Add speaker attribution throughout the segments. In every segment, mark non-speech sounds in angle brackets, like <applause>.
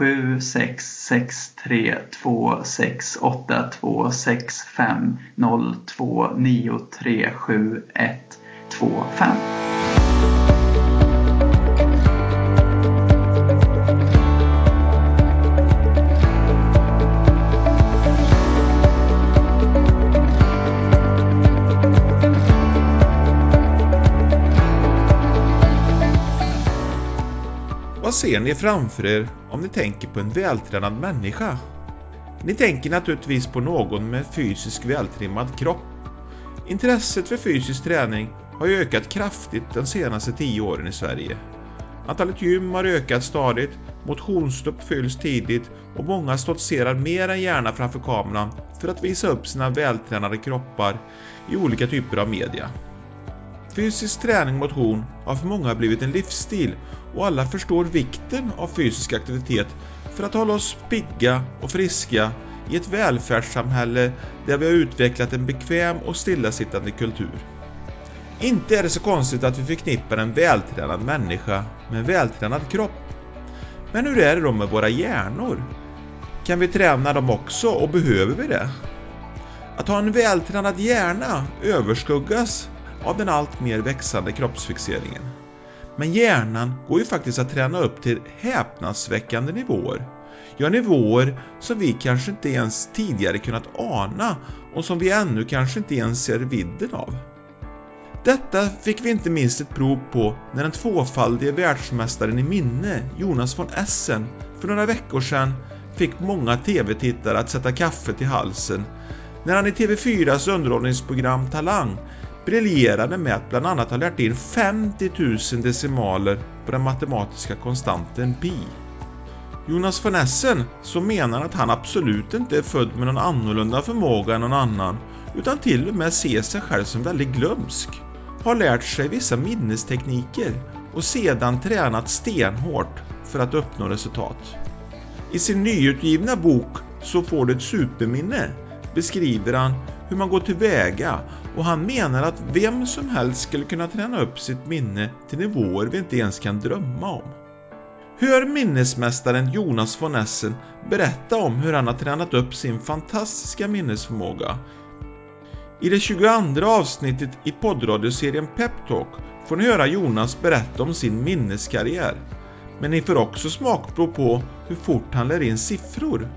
Speaker 1: sju sex sex tre två sex åtta två sex fem noll två nio tre sju ett två fem.
Speaker 2: Vad ser ni framför er om ni tänker på en vältränad människa? Ni tänker naturligtvis på någon med fysisk vältrimmad kropp. Intresset för fysisk träning har ju ökat kraftigt de senaste 10 åren i Sverige. Antalet gym har ökat stadigt, motionsstopp fylls tidigt och många stoltserar mer än gärna framför kameran för att visa upp sina vältränade kroppar i olika typer av media. Fysisk träning och motion har för många blivit en livsstil och alla förstår vikten av fysisk aktivitet för att hålla oss pigga och friska i ett välfärdssamhälle där vi har utvecklat en bekväm och stillasittande kultur. Inte är det så konstigt att vi förknippar en vältränad människa med en vältränad kropp. Men hur är det då med våra hjärnor? Kan vi träna dem också och behöver vi det? Att ha en vältränad hjärna överskuggas av den allt mer växande kroppsfixeringen. Men hjärnan går ju faktiskt att träna upp till häpnadsväckande nivåer. Ja, nivåer som vi kanske inte ens tidigare kunnat ana och som vi ännu kanske inte ens ser vidden av. Detta fick vi inte minst ett prov på när den tvåfaldige världsmästaren i minne, Jonas von Essen, för några veckor sedan fick många TV-tittare att sätta kaffe till halsen när han i TV4s underhållningsprogram Talang briljerade med att bland annat ha lärt in 50 000 decimaler på den matematiska konstanten pi. Jonas von Essen, som menar att han absolut inte är född med någon annorlunda förmåga än någon annan, utan till och med ser sig själv som väldigt glömsk, har lärt sig vissa minnestekniker och sedan tränat stenhårt för att uppnå resultat. I sin nyutgivna bok Så får du ett superminne beskriver han hur man går tillväga och han menar att vem som helst skulle kunna träna upp sitt minne till nivåer vi inte ens kan drömma om. Hör minnesmästaren Jonas von Essen berätta om hur han har tränat upp sin fantastiska minnesförmåga. I det 22 avsnittet i poddradioserien Peptalk får ni höra Jonas berätta om sin minneskarriär. Men ni får också smakprov på hur fort han lär in siffror.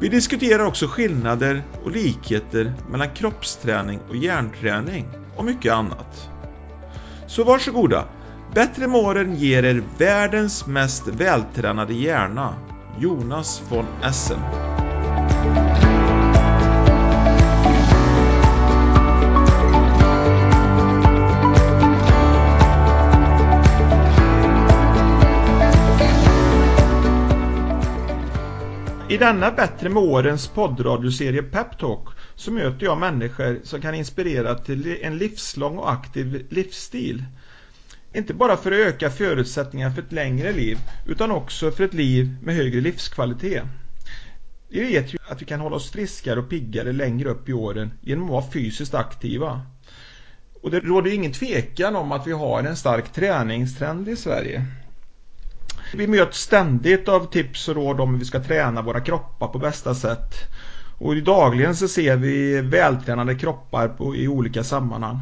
Speaker 2: Vi diskuterar också skillnader och likheter mellan kroppsträning och hjärnträning och mycket annat. Så varsågoda! Bättre med åren ger er världens mest vältränade hjärna, Jonas von Essen. I denna Bättre med årens poddradioserie Peptalk så möter jag människor som kan inspirera till en livslång och aktiv livsstil. Inte bara för att öka förutsättningarna för ett längre liv utan också för ett liv med högre livskvalitet. Vi vet ju att vi kan hålla oss friskare och piggare längre upp i åren genom att vara fysiskt aktiva. Och det råder ingen tvekan om att vi har en stark träningstrend i Sverige. Vi möts ständigt av tips och råd om hur vi ska träna våra kroppar på bästa sätt. Och dagligen så ser vi vältränade kroppar på, i olika sammanhang.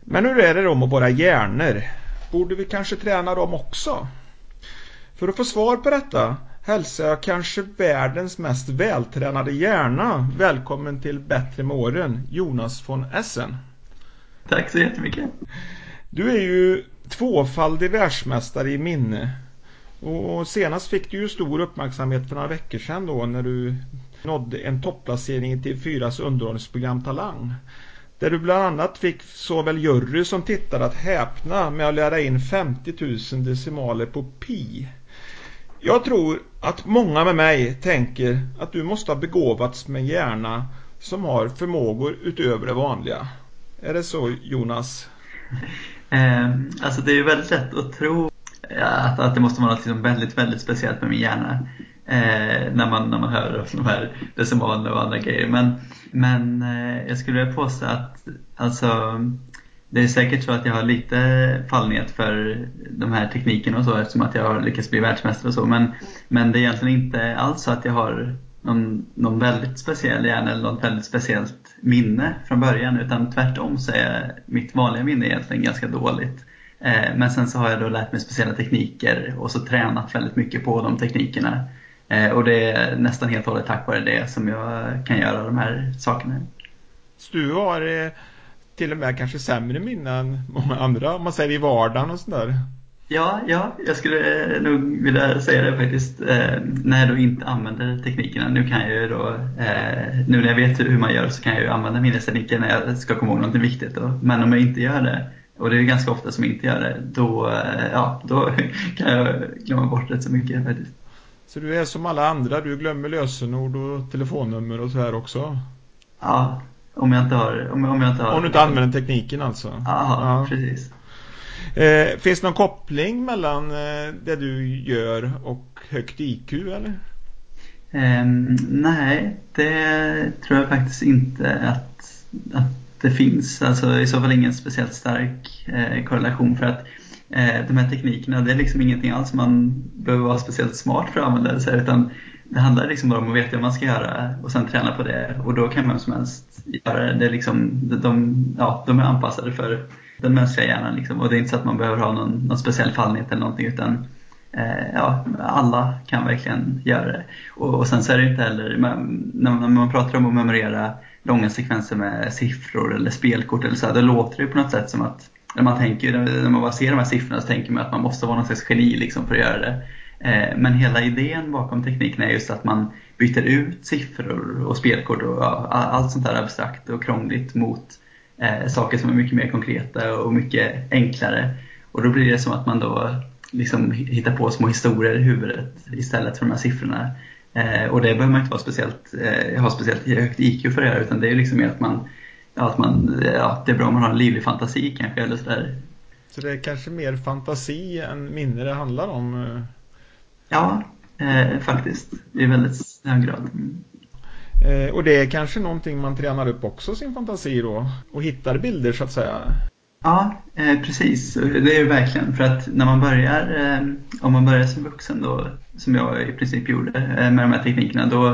Speaker 2: Men hur är det då med våra hjärnor? Borde vi kanske träna dem också? För att få svar på detta hälsar jag kanske världens mest vältränade hjärna välkommen till Bättre med åren, Jonas von Essen.
Speaker 1: Tack så jättemycket.
Speaker 2: Du är ju tvåfaldig världsmästare i minne och senast fick du ju stor uppmärksamhet för några veckor sedan då när du nådde en topplacering i TV4s underhållningsprogram Talang. Där du bland annat fick såväl jury som tittare att häpna med att lära in 50 000 decimaler på pi. Jag tror att många med mig tänker att du måste ha begåvats med en hjärna som har förmågor utöver det vanliga. Är det så Jonas?
Speaker 1: Eh, alltså det är ju väldigt lätt att tro att, att det måste vara något liksom väldigt, väldigt speciellt med min hjärna eh, när, man, när man hör de här decimalerna och andra grejer. Men, men eh, jag skulle vilja påstå att alltså, det är säkert så att jag har lite fallenhet för de här teknikerna och så eftersom att jag har lyckats bli världsmästare och så. Men, men det är egentligen inte alls så att jag har någon, någon väldigt speciell hjärna eller något väldigt speciellt minne från början. Utan tvärtom så är mitt vanliga minne egentligen ganska dåligt. Eh, men sen så har jag då lärt mig speciella tekniker och så tränat väldigt mycket på de teknikerna. Eh, och det är nästan helt och hållet tack vare det som jag kan göra de här sakerna.
Speaker 2: Så du har eh, till och med kanske sämre minnen än många andra om man säger i vardagen och sådär?
Speaker 1: Ja, ja, jag skulle nog vilja säga det faktiskt. Eh, när jag då inte använder teknikerna. Nu kan jag ju då, eh, nu när jag vet hur man gör så kan jag ju använda minnestekniker när jag ska komma ihåg något viktigt. Då. Men om jag inte gör det, och det är ganska ofta som jag inte gör det, då, eh, ja, då <laughs> kan jag glömma bort rätt så mycket faktiskt.
Speaker 2: Så du är som alla andra, du glömmer lösenord och telefonnummer och så här också?
Speaker 1: Ja, om jag inte har... Om, om, jag inte har,
Speaker 2: om du inte använder tekniken alltså?
Speaker 1: Aha, ja, precis.
Speaker 2: Eh, finns det någon koppling mellan eh, det du gör och högt IQ eller?
Speaker 1: Eh, nej, det tror jag faktiskt inte att, att det finns. Alltså i så fall ingen speciellt stark eh, korrelation för att eh, de här teknikerna, det är liksom ingenting alls man behöver vara speciellt smart för att använda det utan det handlar liksom bara om att veta vad man ska göra och sen träna på det och då kan vem som helst göra det. det är liksom, de, ja, de är anpassade för den mänskliga hjärnan liksom. och det är inte så att man behöver ha någon, någon speciell fallenhet eller någonting utan eh, ja, alla kan verkligen göra det. Och, och sen så är det inte heller, när, man, när man pratar om att memorera långa sekvenser med siffror eller spelkort eller så här, då låter det på något sätt som att när man, tänker, när man bara ser de här siffrorna så tänker man att man måste vara någon slags geni liksom för att göra det. Eh, men hela idén bakom tekniken är just att man byter ut siffror och spelkort och allt sånt där abstrakt och krångligt mot eh, saker som är mycket mer konkreta och mycket enklare. Och då blir det som att man då liksom hittar på små historier i huvudet istället för de här siffrorna. Eh, och det behöver man inte vara speciellt, ha speciellt högt IQ för att göra utan det är liksom mer att man, att man ja, det är bra om man har en livlig fantasi kanske eller sådär.
Speaker 2: Så det är kanske mer fantasi än minne det handlar om?
Speaker 1: Ja, eh, faktiskt. I väldigt hög grad. Mm.
Speaker 2: Eh, och det är kanske någonting man tränar upp också sin fantasi då? Och hittar bilder så att säga?
Speaker 1: Ja, eh, precis. Det är verkligen. För att när man börjar, eh, om man börjar som vuxen då, som jag i princip gjorde eh, med de här teknikerna, då,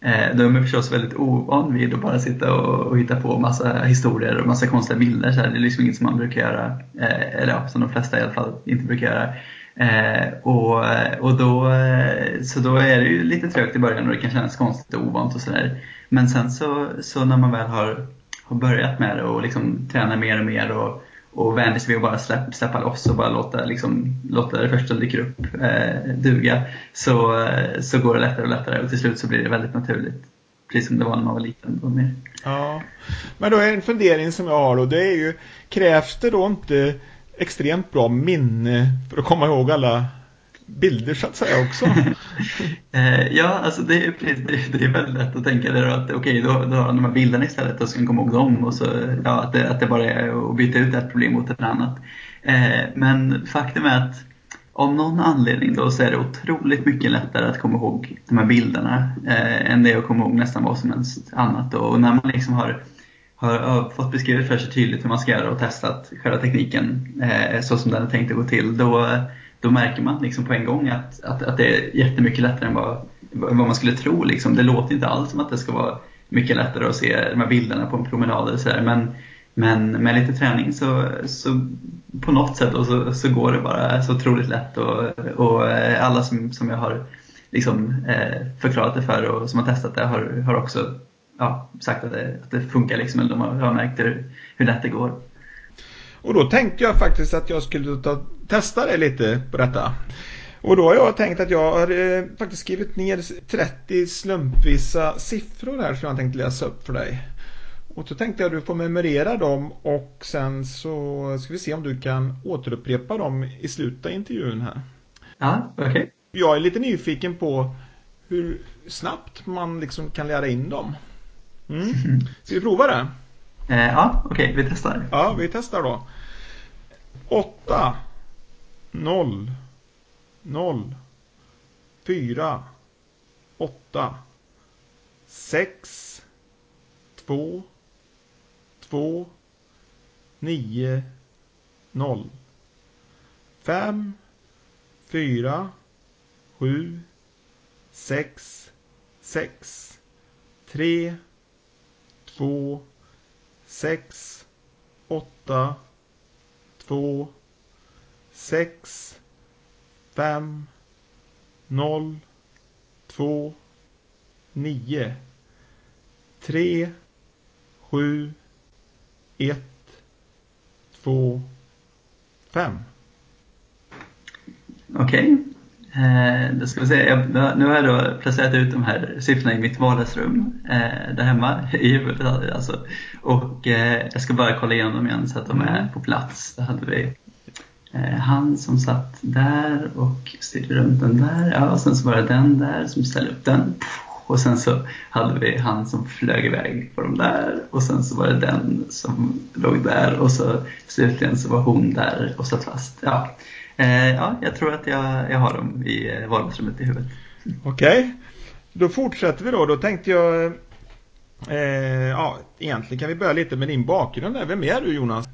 Speaker 1: eh, då är man förstås väldigt ovan vid att bara sitta och, och hitta på massa historier och massa konstiga bilder. Så här. Det är liksom inget som man brukar göra, eh, eller ja, som de flesta i alla fall inte brukar göra. Eh, och, och då, eh, så då är det ju lite trögt i början och det kan kännas konstigt och ovant och sådär. Men sen så, så när man väl har, har börjat med det och liksom tränar mer och mer och, och vänjer sig vid att bara släppa, släppa loss och bara låta, liksom, låta det första som dyker upp eh, duga så, eh, så går det lättare och lättare och till slut så blir det väldigt naturligt. Precis som det var när man var liten. Och mer.
Speaker 2: Ja, men då är en fundering som jag har då, det är ju, krävs det då inte extremt bra minne för att komma ihåg alla bilder så att säga också. <laughs>
Speaker 1: Eh, ja, alltså det är, det är väldigt lätt att tänka det att okej, okay, då, då har de här bilderna istället och så kan komma ihåg dem och så ja, att, det, att det bara är att byta ut ett problem mot ett annat. Eh, men faktum är att av någon anledning då så är det otroligt mycket lättare att komma ihåg de här bilderna eh, än det är att komma ihåg nästan vad som helst annat. Då. Och när man liksom har har, har fått beskrivet för sig tydligt hur man ska göra och testat själva tekniken eh, så som den är tänkt att gå till, då, då märker man liksom på en gång att, att, att det är jättemycket lättare än vad, vad man skulle tro. Liksom. Det låter inte alls som att det ska vara mycket lättare att se de här bilderna på en promenad eller sådär. Men, men med lite träning så, så på något sätt och så, så går det bara så otroligt lätt. Och, och eh, alla som, som jag har liksom, eh, förklarat det för och som har testat det har, har också ja, sagt att det, att det funkar liksom, eller de har, har märkt hur, hur lätt det går.
Speaker 2: Och då tänkte jag faktiskt att jag skulle ta, testa det lite på detta. Och då har jag tänkt att jag har eh, faktiskt skrivit ner 30 slumpvisa siffror här som jag tänkte läsa upp för dig. Och så tänkte jag att du får memorera dem och sen så ska vi se om du kan återupprepa dem i slutet av intervjun här.
Speaker 1: Ja, okej. Okay.
Speaker 2: Jag är lite nyfiken på hur snabbt man liksom kan lära in dem. Mm. Ska vi prova det?
Speaker 1: Eh, ja, okej, okay, vi testar.
Speaker 2: Ja, vi testar då. 8 0 0 4 8 6 2 2 9 0 5 4 7 6 6 3 2 6 8 2 6 5 0 2 9 3 7 1 2 5
Speaker 1: Okej, eh, då ska vi se. Jag, nu har jag då placerat ut de här siffrorna i mitt vardagsrum eh, där hemma <laughs> i huvudet. Alltså. Och eh, jag ska bara kolla igenom dem igen så att de är på plats. Då hade vi eh, han som satt där och styrde runt den där. Ja, och sen så var det den där som ställde upp den. Och sen så hade vi han som flög iväg på de där och sen så var det den som låg där och så slutligen så var hon där och satt fast. Ja, eh, ja jag tror att jag, jag har dem i eh, vardagsrummet i huvudet.
Speaker 2: Okej, okay. då fortsätter vi då. Då tänkte jag, eh, ja egentligen kan vi börja lite med din bakgrund där. Vem är du Jonas?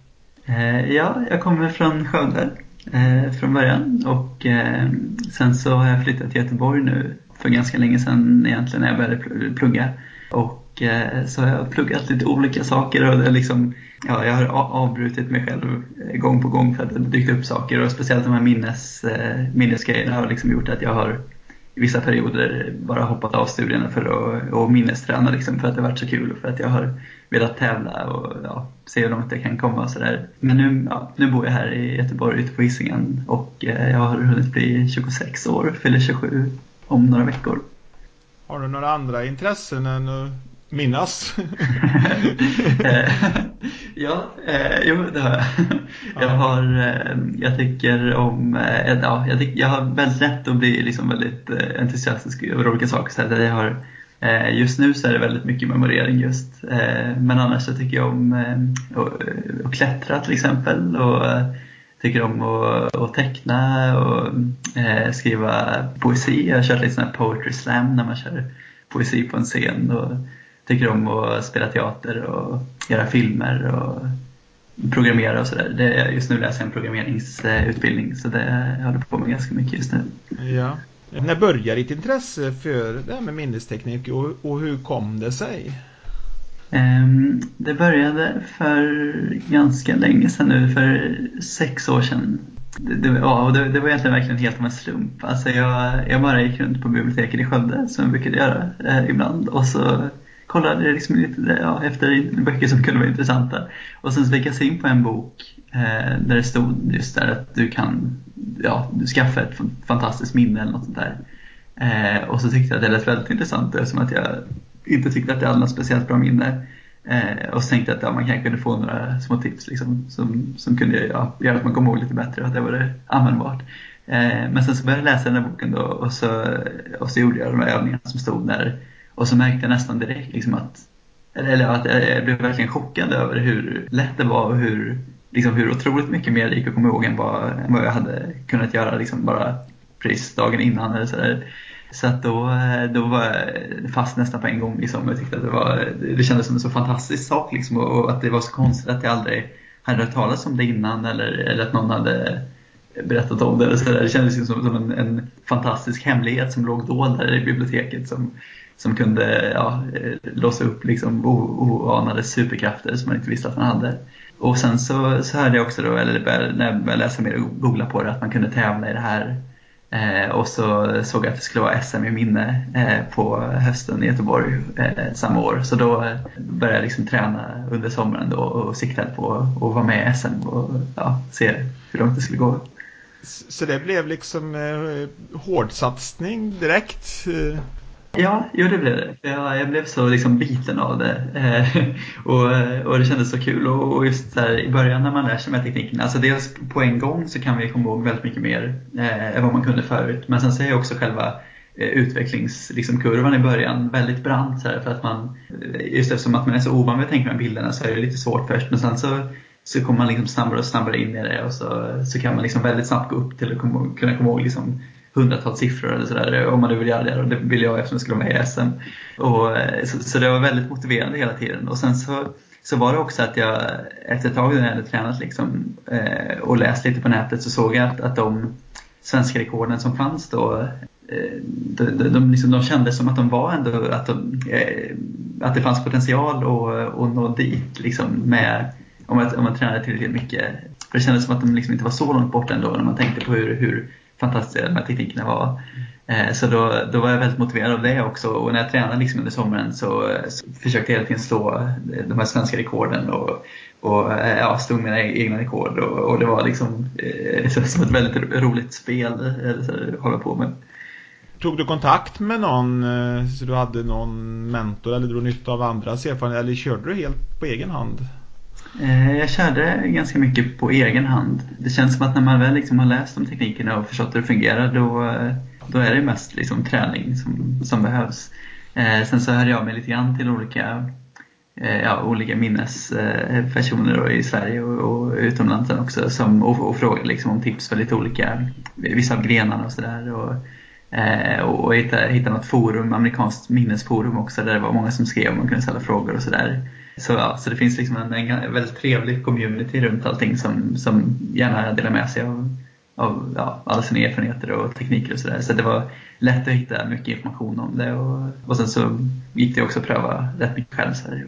Speaker 1: Eh, ja, jag kommer från Skövde eh, från början och eh, sen så har jag flyttat till Göteborg nu för ganska länge sedan egentligen när jag började plugga. Och eh, så har jag pluggat lite olika saker och det liksom, ja, jag har avbrutit mig själv eh, gång på gång för att det dykt upp saker och speciellt de här minnes, eh, minnesgrejerna har liksom gjort att jag har i vissa perioder bara hoppat av studierna för att och minnesträna liksom, för att det har varit så kul och för att jag har velat tävla och ja, se hur långt jag kan komma och sådär. Men nu, ja, nu bor jag här i Göteborg ute på Hisingen och eh, jag har hunnit bli 26 år, fyller 27 om några veckor.
Speaker 2: Har du några andra intressen än att minnas? <laughs>
Speaker 1: ja, eh, jo det har jag. Jag, har, eh, jag tycker om, eh, ja, jag, tycker, jag har väldigt lätt att bli liksom väldigt eh, entusiastisk över olika saker. Så jag har, just nu så är det väldigt mycket memorering just. Men annars så tycker jag om att, klättra till exempel. Och, tycker om att, att teckna och skriva poesi. Jag har kört lite sån här poetry slam när man kör poesi på en scen. Och tycker om att spela teater och göra filmer och programmera och sådär. Just nu läser jag en programmeringsutbildning så det jag håller på med ganska mycket just nu.
Speaker 2: Ja. När började ditt intresse för det här med minnesteknik och, och hur kom det sig?
Speaker 1: Ehm, det började för ganska länge sedan nu, för sex år sedan. Det, det, ja, och det, det var egentligen verkligen helt av en slump. Alltså jag, jag bara gick runt på biblioteket i Skövde som jag brukade göra eh, ibland och så kollade liksom lite ja, efter böcker som kunde vara intressanta. Och sen så fick jag se in på en bok eh, där det stod just där att du kan ja, du skaffa ett fantastiskt minne eller något sånt där. Eh, och så tyckte jag att det lät väldigt intressant eftersom att jag inte tyckte att jag hade något speciellt bra minne. Eh, och så tänkte jag att ja, man kanske kunde få några små tips liksom, som, som kunde ja, göra att man kom ihåg lite bättre och att det var användbart. Eh, men sen så började jag läsa den här boken då och så, och så gjorde jag de här övningarna som stod där. Och så märkte jag nästan direkt liksom att, eller att jag blev verkligen chockad över hur lätt det var och hur, liksom, hur otroligt mycket mer det gick att komma ihåg än vad, än vad jag hade kunnat göra liksom, bara precis dagen innan eller sådär. Så att då, då var jag fast nästan på en gång. Liksom. Jag tyckte att det, var, det kändes som en så fantastisk sak liksom, och att det var så konstigt att jag aldrig hade hört talas om det innan eller, eller att någon hade berättat om det. Eller så där. Det kändes som, som en, en fantastisk hemlighet som låg dold där i biblioteket som, som kunde ja, eh, låsa upp liksom oanade superkrafter som man inte visste att man hade. Och sen så, så hörde jag också då, eller när jag började läsa mer och googla på det, att man kunde tävla i det här Eh, och så såg jag att det skulle vara SM i minne eh, på hösten i Göteborg eh, samma år. Så då började jag liksom träna under sommaren då och siktade på att vara med i SM och ja, se hur långt det skulle gå.
Speaker 2: Så det blev liksom eh, hårdsatsning direkt?
Speaker 1: Ja, jo det blev det. Jag, jag blev så liksom biten av det. Eh, och, och det kändes så kul. Och, och just här, i början när man lär sig med tekniken, alltså dels på en gång så kan vi komma ihåg väldigt mycket mer eh, än vad man kunde förut. Men sen så är också själva eh, utvecklingskurvan liksom, i början väldigt brant. Så här, för att man, eh, just eftersom att man är så ovan vid att tänka med bilderna så är det lite svårt först. Men sen så, så kommer man liksom snabbare och snabbare in i det och så, så kan man liksom väldigt snabbt gå upp till att komma, kunna komma ihåg liksom hundratals siffror eller sådär om man nu vill göra det och det vill jag eftersom jag skulle vara med i SM. Och, eh, så, så, det var väldigt motiverande hela tiden och sen så så var det också att jag efter ett tag när jag hade tränat liksom, eh, och läst lite på nätet så såg jag att, att de svenska rekorden som fanns då eh, de, de, de, liksom, de kändes som att de var ändå att, de, eh, att det fanns potential att, att nå dit liksom, med, om, man, om man tränade tillräckligt mycket. För det kändes som att de liksom inte var så långt bort ändå när man tänkte på hur, hur fantastiska de här teknikerna var. Eh, så då, då var jag väldigt motiverad av det också och när jag tränade liksom under sommaren så, så försökte jag hela tiden slå eh, de här svenska rekorden och, och eh, ja, stod mina e-, egna rekord och, och det var liksom <laughs> som ett väldigt roligt spel att hålla på med.
Speaker 2: Tog du kontakt med någon så du hade någon mentor eller drog nytta av andras erfarenheter eller körde du helt på egen hand?
Speaker 1: Eh, jag körde ganska mycket på egen hand. Det känns som att när man väl liksom har läst om teknikerna och förstått hur det fungerar då eh, då är det mest liksom träning som, som behövs. Eh, sen så hörde jag mig lite grann till olika, eh, ja, olika minnespersoner eh, i Sverige och, och utomlands också som, och, och frågade liksom om tips för lite olika, vissa av grenarna och sådär. Och, eh, och hittade, hittade något forum, amerikanskt minnesforum också där det var många som skrev och man kunde ställa frågor och sådär. Så, ja, så det finns liksom en, en väldigt trevlig community runt allting som, som gärna delar med sig av av ja, alla sina erfarenheter och tekniker och sådär. Så det var lätt att hitta mycket information om det och, och sen så gick det också att pröva rätt mycket själv så här,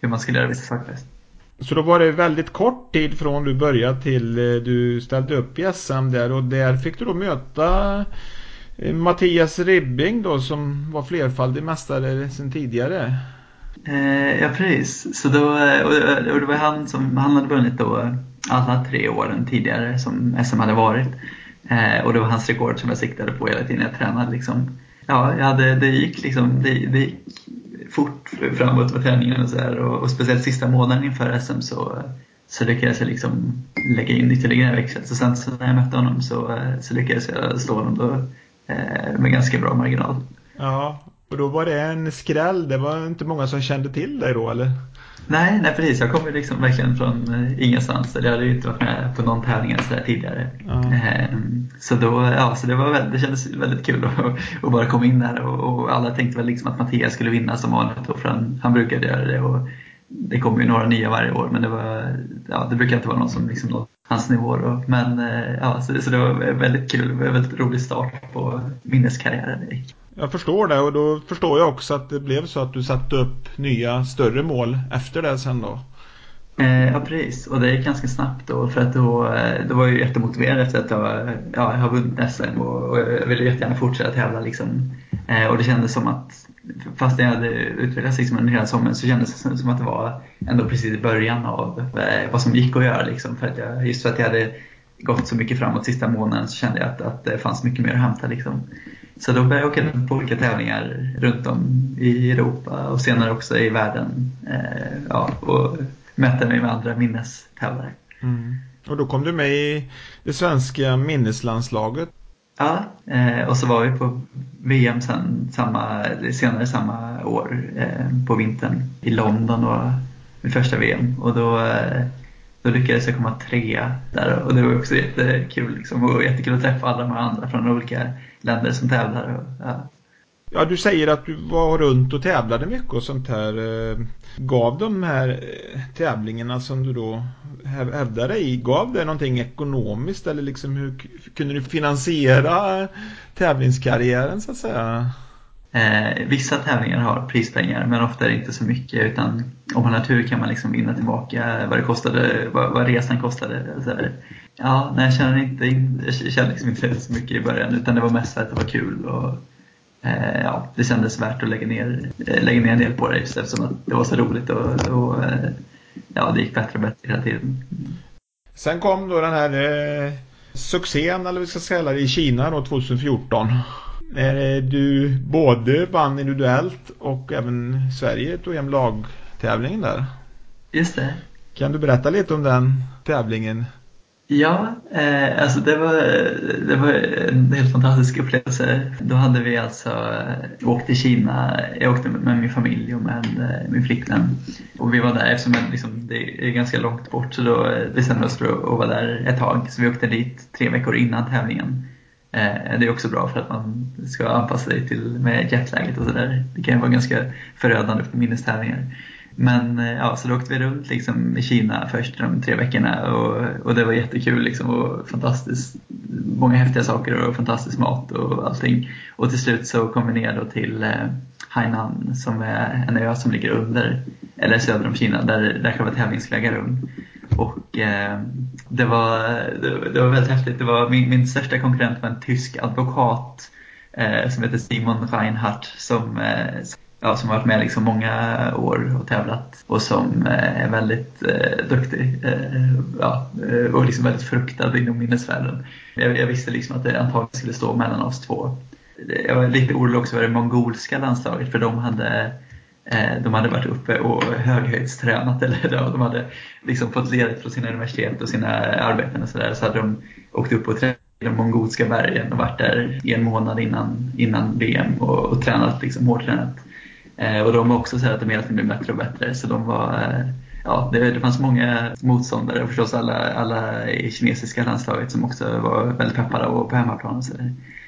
Speaker 1: hur man skulle göra vissa saker bäst.
Speaker 2: Så då var det väldigt kort tid från du började till eh, du ställde upp i SM där och där fick du då möta eh, Mattias Ribbing då som var flerfaldig mästare sen tidigare.
Speaker 1: Eh, ja precis, så då, och, och det var han som, han hade vunnit då alla tre åren tidigare som SM hade varit. Eh, och det var hans rekord som jag siktade på hela tiden jag tränade. Liksom. Ja, jag hade, det, gick liksom, det, det gick fort framåt på träningen och, så här, och, och, speciellt sista månaden inför SM så, så lyckades jag liksom lägga in ytterligare växel. Så sen så när jag mötte honom så, så lyckades jag slå honom då, eh, med ganska bra marginal.
Speaker 2: Ja, och då var det en skräll. Det var inte många som kände till dig då eller?
Speaker 1: Nej, nej precis. Jag kommer liksom verkligen från eh, ingenstans. Jag hade ju inte varit med på någon tävling så där tidigare. Mm. Så, då, ja, så det, var väldigt, det kändes väldigt kul att, att bara komma in där och, och, alla tänkte väl liksom att Mattias skulle vinna som vanligt. Då, för han, han brukade göra det. Och det kommer ju några nya varje år men det, var, ja, det brukar inte vara någon som liksom nått hans nivå. Då. Men eh, ja, så, så det var väldigt kul. Väldigt rolig start på minneskarriären.
Speaker 2: Jag förstår det och då förstår jag också att det blev så att du satte upp nya större mål efter det sen då.
Speaker 1: Eh, ja precis och det gick ganska snabbt då för att då, eh, då var jag jättemotiverad efter att jag, ja, jag har vunnit SM och, och jag ville jättegärna fortsätta tävla liksom. Eh, och det kändes som att fast jag hade utvecklats liksom under hela sommaren så kändes det som att det var ändå precis i början av eh, vad som gick att göra liksom. För att jag, just för att jag hade gått så mycket framåt sista månaden så kände jag att, att det fanns mycket mer att hämta liksom. Så då började jag åka på olika tävlingar runt om i Europa och senare också i världen. Eh, ja, och möta mig med andra minnestävlare.
Speaker 2: Mm. Och då kom du med i det svenska minneslandslaget.
Speaker 1: Ja, eh, och så var vi på VM sen, samma, senare samma år eh, på vintern i London och mitt första VM. Och då eh, då lyckades jag komma trea där och det var också jättekul liksom, och jättekul att träffa alla de här andra från olika länder som tävlar. Och, ja
Speaker 2: ja, du säger att du var runt och tävlade mycket och sånt här. Eh, gav de här eh, tävlingarna som du då hävdade i, gav det någonting ekonomiskt eller liksom hur kunde du finansiera tävlingskarriären så att säga?
Speaker 1: Eh, vissa tävlingar har prispengar men ofta är det inte så mycket utan om man har tur kan man liksom vinna tillbaka vad det kostade, vad, vad resan kostade. Så här. Ja, nej, jag kände inte, jag kände liksom inte så mycket i början utan det var mest att det var kul och ja, det kändes värt att lägga ner, eh, lägga ner en del på det just eftersom att det var så roligt och, och eh, ja, det gick bättre och bättre hela tiden.
Speaker 2: Sen kom då den här eh, succén eller vad vi ska säga i Kina då 2014 när du både vann individuellt och även Sverige tog hem lagtävlingen där.
Speaker 1: Just det.
Speaker 2: Kan du berätta lite om den tävlingen?
Speaker 1: Ja, eh, alltså det var, det var en helt fantastisk upplevelse. Då hade vi alltså eh, åkt till Kina. Jag åkte med min familj och med eh, min flickvän. Och vi var där eftersom liksom, det är ganska långt bort så då eh, bestämde vi oss för att vara där ett tag. Så vi åkte dit tre veckor innan tävlingen. Eh, det är också bra för att man ska anpassa sig till med jetlaget och sådär. Det kan ju vara ganska förödande för minnestävlingar. Men eh, ja, så då åkte vi runt liksom i Kina först de tre veckorna och, och det var jättekul liksom och fantastiskt. Många häftiga saker och fantastisk mat och allting. Och till slut så kom vi ner då till eh, Hainan som är en ö som ligger under, eller söder om Kina, där, där själva tävlingen skulle äga rum. Och eh, det, var, det, det, var väldigt häftigt. Det var, min, min största konkurrent var en tysk advokat eh, som heter Simon Reinhardt som, eh, ja, som har varit med liksom många år och tävlat och som eh, är väldigt eh, duktig eh, ja, eh, och liksom väldigt fruktad inom minnesvärlden. Jag, jag visste liksom att det antagligen skulle stå mellan oss två jag var lite orolig också för det mongolska landslaget för de hade eh, de hade varit uppe och höghöjdstränat <laughs> eller de hade liksom fått ledigt från sina universitet och sina arbeten och sådär. Så hade de åkt upp och tränat i de mongolska bergen och varit där en månad innan, innan VM och, och tränat liksom hårt tränat. Eh, och de var också så att de hela tiden blev bättre och bättre så de var eh, ja, det, det fanns många motståndare och förstås alla, alla i kinesiska landslaget som också var väldigt peppade och på hemmaplan. Så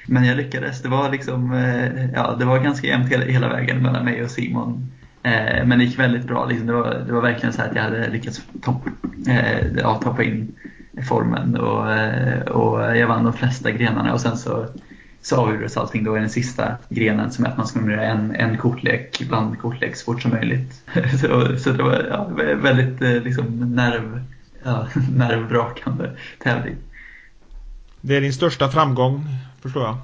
Speaker 1: men jag lyckades. Det var, liksom, eh, ja, det var ganska jämnt hela, hela vägen mellan mig och Simon. Eh, men det gick väldigt bra. Liksom. Det, var, det var verkligen så att jag hade lyckats topp, eh, ja, toppa in formen och, och jag vann de flesta grenarna och sen så, så avgjordes allting då i den sista grenen som är att man ska numrera en, en kortlek bland kortlek så fort som möjligt. <laughs> så, så det var ja, väldigt liksom, nerv, ja, <laughs> nervbrakande tävling.
Speaker 2: Det är din största framgång förstår jag.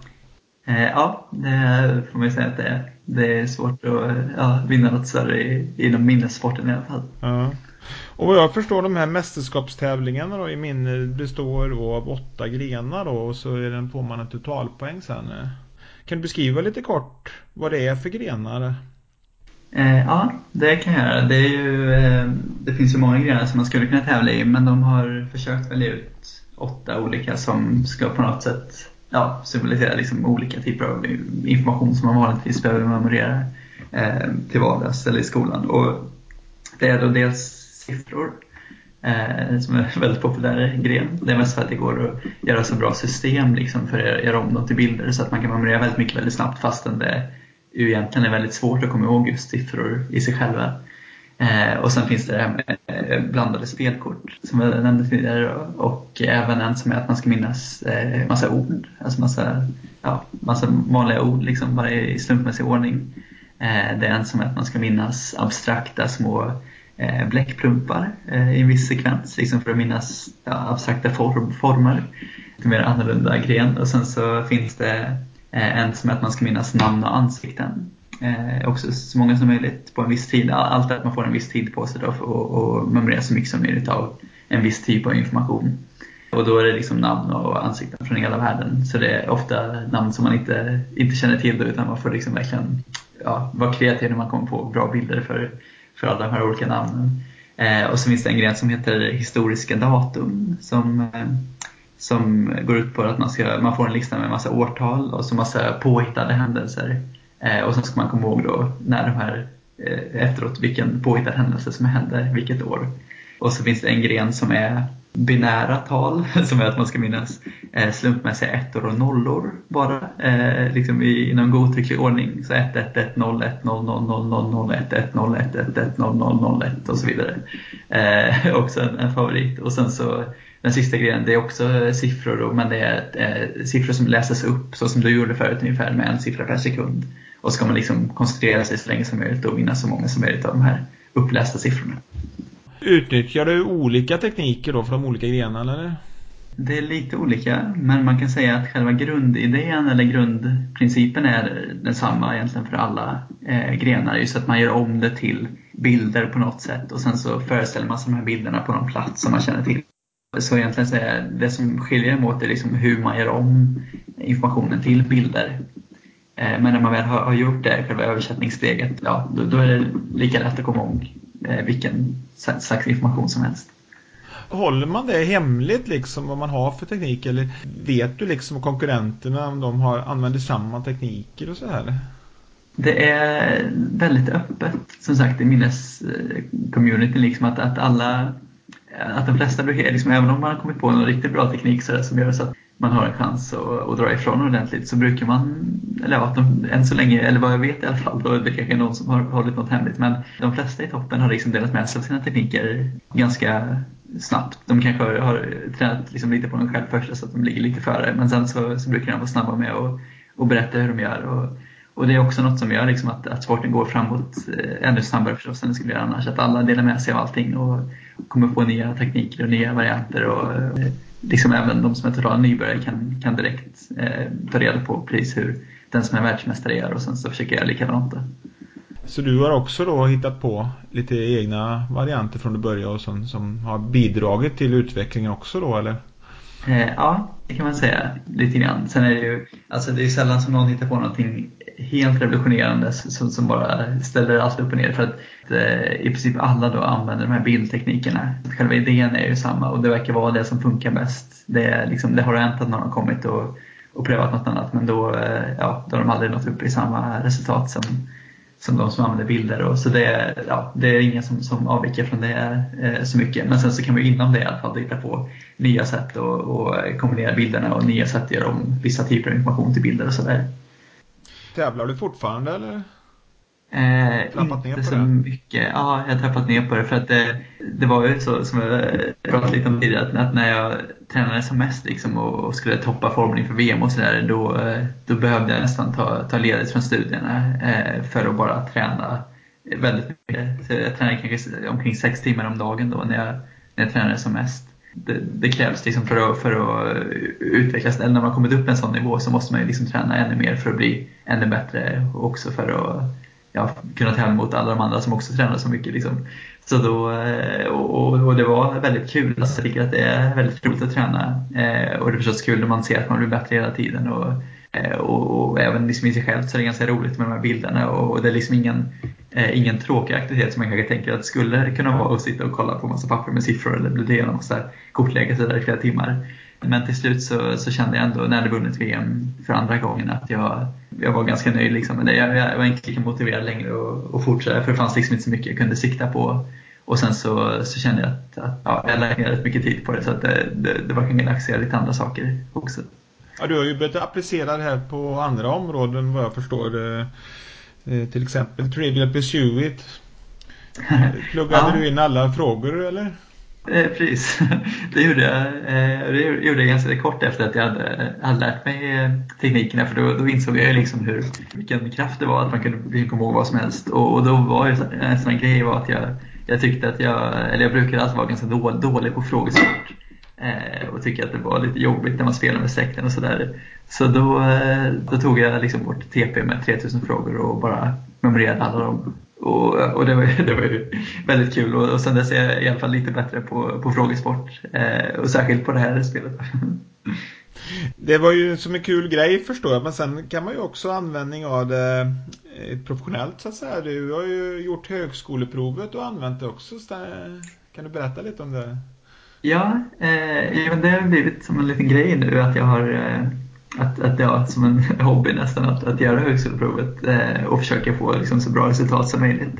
Speaker 1: Eh, ja, det får man ju säga att det är. Det är svårt att ja, vinna något större inom minnessporten i alla fall.
Speaker 2: Ja. Och vad jag förstår de här mästerskapstävlingarna då i minne eh, består då av åtta grenar då och så är den, får man en totalpoäng sen. Kan du beskriva lite kort vad det är för grenar?
Speaker 1: Eh, ja, det kan jag göra. Det, är ju, eh, det finns ju många grenar som man skulle kunna tävla i men de har försökt välja ut åtta olika som ska på något sätt ja, symbolisera liksom olika typer av information som man vanligtvis behöver memorera eh, till vardags eller i skolan. Och det är då dels siffror eh, som är en väldigt populär gren. Det är mest för att det går att göra så bra system liksom, för att göra om dem till bilder så att man kan memorera väldigt mycket väldigt snabbt fastän det ju egentligen är väldigt svårt att komma ihåg just siffror i sig själva. Eh, och sen finns det det här med blandade spelkort som jag nämnde tidigare och även en som är att man ska minnas eh, massa ord, alltså massa, ja, massa vanliga ord liksom bara i slumpmässig ordning. Eh, det är en som är att man ska minnas abstrakta små eh, bläckplumpar eh, i en viss sekvens liksom för att minnas ja, abstrakta form, former. Lite mer annorlunda gren och sen så finns det eh, en som är att man ska minnas namn och ansikten eh, också så många som möjligt på en viss tid. Allt är att man får en viss tid på sig då för att memorera så mycket som möjligt av en viss typ av information. Och då är det liksom namn och ansikten från hela världen. Så det är ofta namn som man inte, inte känner till då, utan man får liksom verkligen ja, vara kreativ när man kommer på bra bilder för, för alla de här olika namnen. Eh, och så finns det en gren som heter historiska datum som, eh, som går ut på att man, ska, man får en lista med massa årtal och så massa påhittade händelser. Eh, och sen ska man komma ihåg då när de här eh, efteråt vilken påhittad händelse som hände vilket år. Och så finns det en gren som är binära tal <laughs> som är att man ska minnas eh, slumpmässiga ettor och nollor bara eh, liksom i, någon godtycklig ordning. Så 1, 1, 1, 0, 1, 0, 0, 0, 0, 0, 1, 1, 0, 1, 1, 1, 0, 0, 0, 1 och så vidare. Eh, <laughs> också en, favorit. Och sen så den sista grejen, det är också siffror men det är siffror som läses upp så som du gjorde förut ungefär med en siffra per sekund. Och så ska man liksom koncentrera sig så länge som möjligt och vinna så många som möjligt av de här upplästa siffrorna.
Speaker 2: Utnyttjar du olika tekniker då för de olika grenarna eller?
Speaker 1: Det är lite olika, men man kan säga att själva grundidén eller grundprincipen är densamma egentligen för alla eh, grenar. Just att man gör om det till bilder på något sätt och sen så föreställer man sig de här bilderna på någon plats som man känner till. Så egentligen så är det som skiljer dem åt är liksom hur man gör om informationen till bilder. Eh, men när man väl har, gjort det, själva översättningssteget, ja, då, då är det lika lätt att komma ihåg eh, vilken slags information som helst.
Speaker 2: Håller man det hemligt liksom vad man har för teknik eller vet du liksom konkurrenterna om de har använder samma tekniker och så här?
Speaker 1: Det är väldigt öppet som sagt i minnescommunityn liksom att, att alla att de flesta brukar, liksom, även om man har kommit på någon riktigt bra teknik så som gör så att man har en chans att, att dra ifrån ordentligt så brukar man, eller ja, de, än så länge, eller vad jag vet i alla fall, då, det kanske är någon som har hållit något hemligt, men de flesta i toppen har liksom delat med sig av sina tekniker ganska snabbt. De kanske har, har tränat liksom lite på dem själv först så att de ligger lite före, men sen så, så brukar de vara snabba med att och berätta hur de gör. Och, och det är också något som gör liksom att, att sporten går framåt eh, ännu snabbare förstås än det skulle göra annars. Att alla delar med sig av allting och kommer på nya tekniker och nya varianter. Och, eh, liksom även de som är totala nybörjare kan, kan direkt eh, ta reda på precis hur den som är världsmästare gör och sen så försöker jag likadant. Då.
Speaker 2: Så du har också då hittat på lite egna varianter från du började och som, som har bidragit till utvecklingen också då eller?
Speaker 1: Eh, ja, det kan man säga lite grann. Sen är det ju alltså det är sällan som någon hittar på någonting helt revolutionerande som, som bara ställer allt upp och ner för att eh, i princip alla då använder de här bildteknikerna. Själva idén är ju samma och det verkar vara det som funkar bäst. Det, liksom, det har hänt att någon har kommit och, och prövat något annat men då, eh, ja, då har de aldrig nått upp i samma resultat som, som de som använder bilder. Och så det är, ja, det är ingen som, som avviker från det eh, så mycket. Men sen så kan man inom det i alla fall hitta på nya sätt att kombinera bilderna och nya sätt att göra om vissa typer av information till bilder och sådär.
Speaker 2: Tävlar du fortfarande eller?
Speaker 1: Eh, inte så det? mycket. Ja, jag har trappat ner på det för att det, det var ju så som jag pratade lite om tidigare att när jag tränade som mest liksom och skulle toppa formen inför VM och sådär då, då behövde jag nästan ta, ta ledigt från studierna eh, för att bara träna väldigt mycket. Så jag tränade kanske omkring sex timmar om dagen då när jag, när jag tränade som mest. Det, det, krävs liksom för att, för att utvecklas. Eller när man kommit upp en sån nivå så måste man ju liksom träna ännu mer för att bli ännu bättre och också för att ja, kunna tävla mot alla de andra som också tränar så mycket. Liksom. Så då, eh, och, och, det var väldigt kul. Alltså, jag tycker att det är väldigt roligt att träna. Eh, och det är förstås kul när man ser att man blir bättre hela tiden. Och, Eh, och, och även liksom i sig själv så är det ganska roligt med de här bilderna. Och, det är liksom ingen, eh, ingen tråkig aktivitet som man kanske tänker att det skulle kunna vara att sitta och kolla på massa papper med siffror eller bläddra igenom massa kortlägg i flera timmar. Men till slut så, så kände jag ändå när jag hade vunnit VM för andra gången att jag, jag var ganska nöjd liksom med det. Jag, jag var inte lika motiverad längre att fortsätta för det fanns liksom inte så mycket jag kunde sikta på. Och sen så, så kände jag att, att ja, jag lade ner rätt mycket tid på det så att det, det, det var kanske dags att göra lite andra saker också.
Speaker 2: Ja, du har ju börjat applicera det här på andra områden vad jag förstår. Eh, till exempel Trivial Pursuit. <laughs> Pluggade ja. du in alla frågor eller?
Speaker 1: Eh, precis, <laughs> det gjorde jag. Eh, det gjorde jag ganska kort efter att jag hade, hade lärt mig eh, teknikerna för då, då insåg jag liksom hur, vilken kraft det var att man kunde komma ihåg vad som helst. Och, och då var en sån grej var att jag, jag tyckte att jag, eller jag brukade alltid vara ganska dålig, dålig på frågesport. Eh, och tycker att det var lite jobbigt när man spelar med släkten och sådär. Så då, eh, då tog jag liksom bort TP med 3000 frågor och bara memorerade alla dem och, och det, var, det var ju väldigt kul och, och sen dess är jag i alla fall lite bättre på, på frågesport. Eh, och särskilt på det här spelet. <laughs>
Speaker 2: Det var ju som en kul grej förstår jag, men sen kan man ju också användning av det eh, professionellt så att säga. Du har ju gjort högskoleprovet och använt det också. Kan du berätta lite om det?
Speaker 1: Ja, eh, det har blivit som en liten grej nu att jag har eh, att, att har som en <laughs> hobby nästan att, att göra högskoleprovet eh, och försöka få liksom, så bra resultat som möjligt.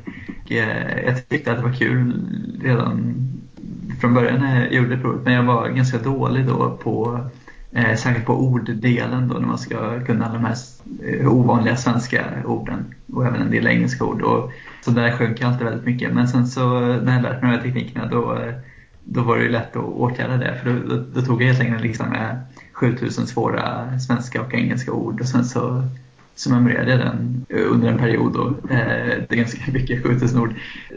Speaker 1: Och, eh, jag tyckte att det var kul redan från början när jag gjorde provet men jag var ganska dålig då på eh, särskilt på orddelen då när man ska kunna alla de här eh, ovanliga svenska orden och även en del engelska ord. Och, så där sjönk jag alltid väldigt mycket men sen så när jag lärt mig de här teknikerna då, eh, då var det ju lätt att åtgärda det för då, då, då tog jag helt enkelt en med 7000 svåra svenska och engelska ord och sen så, så memorerade jag den under en period. då. eh, det är ganska mycket 7000 ord.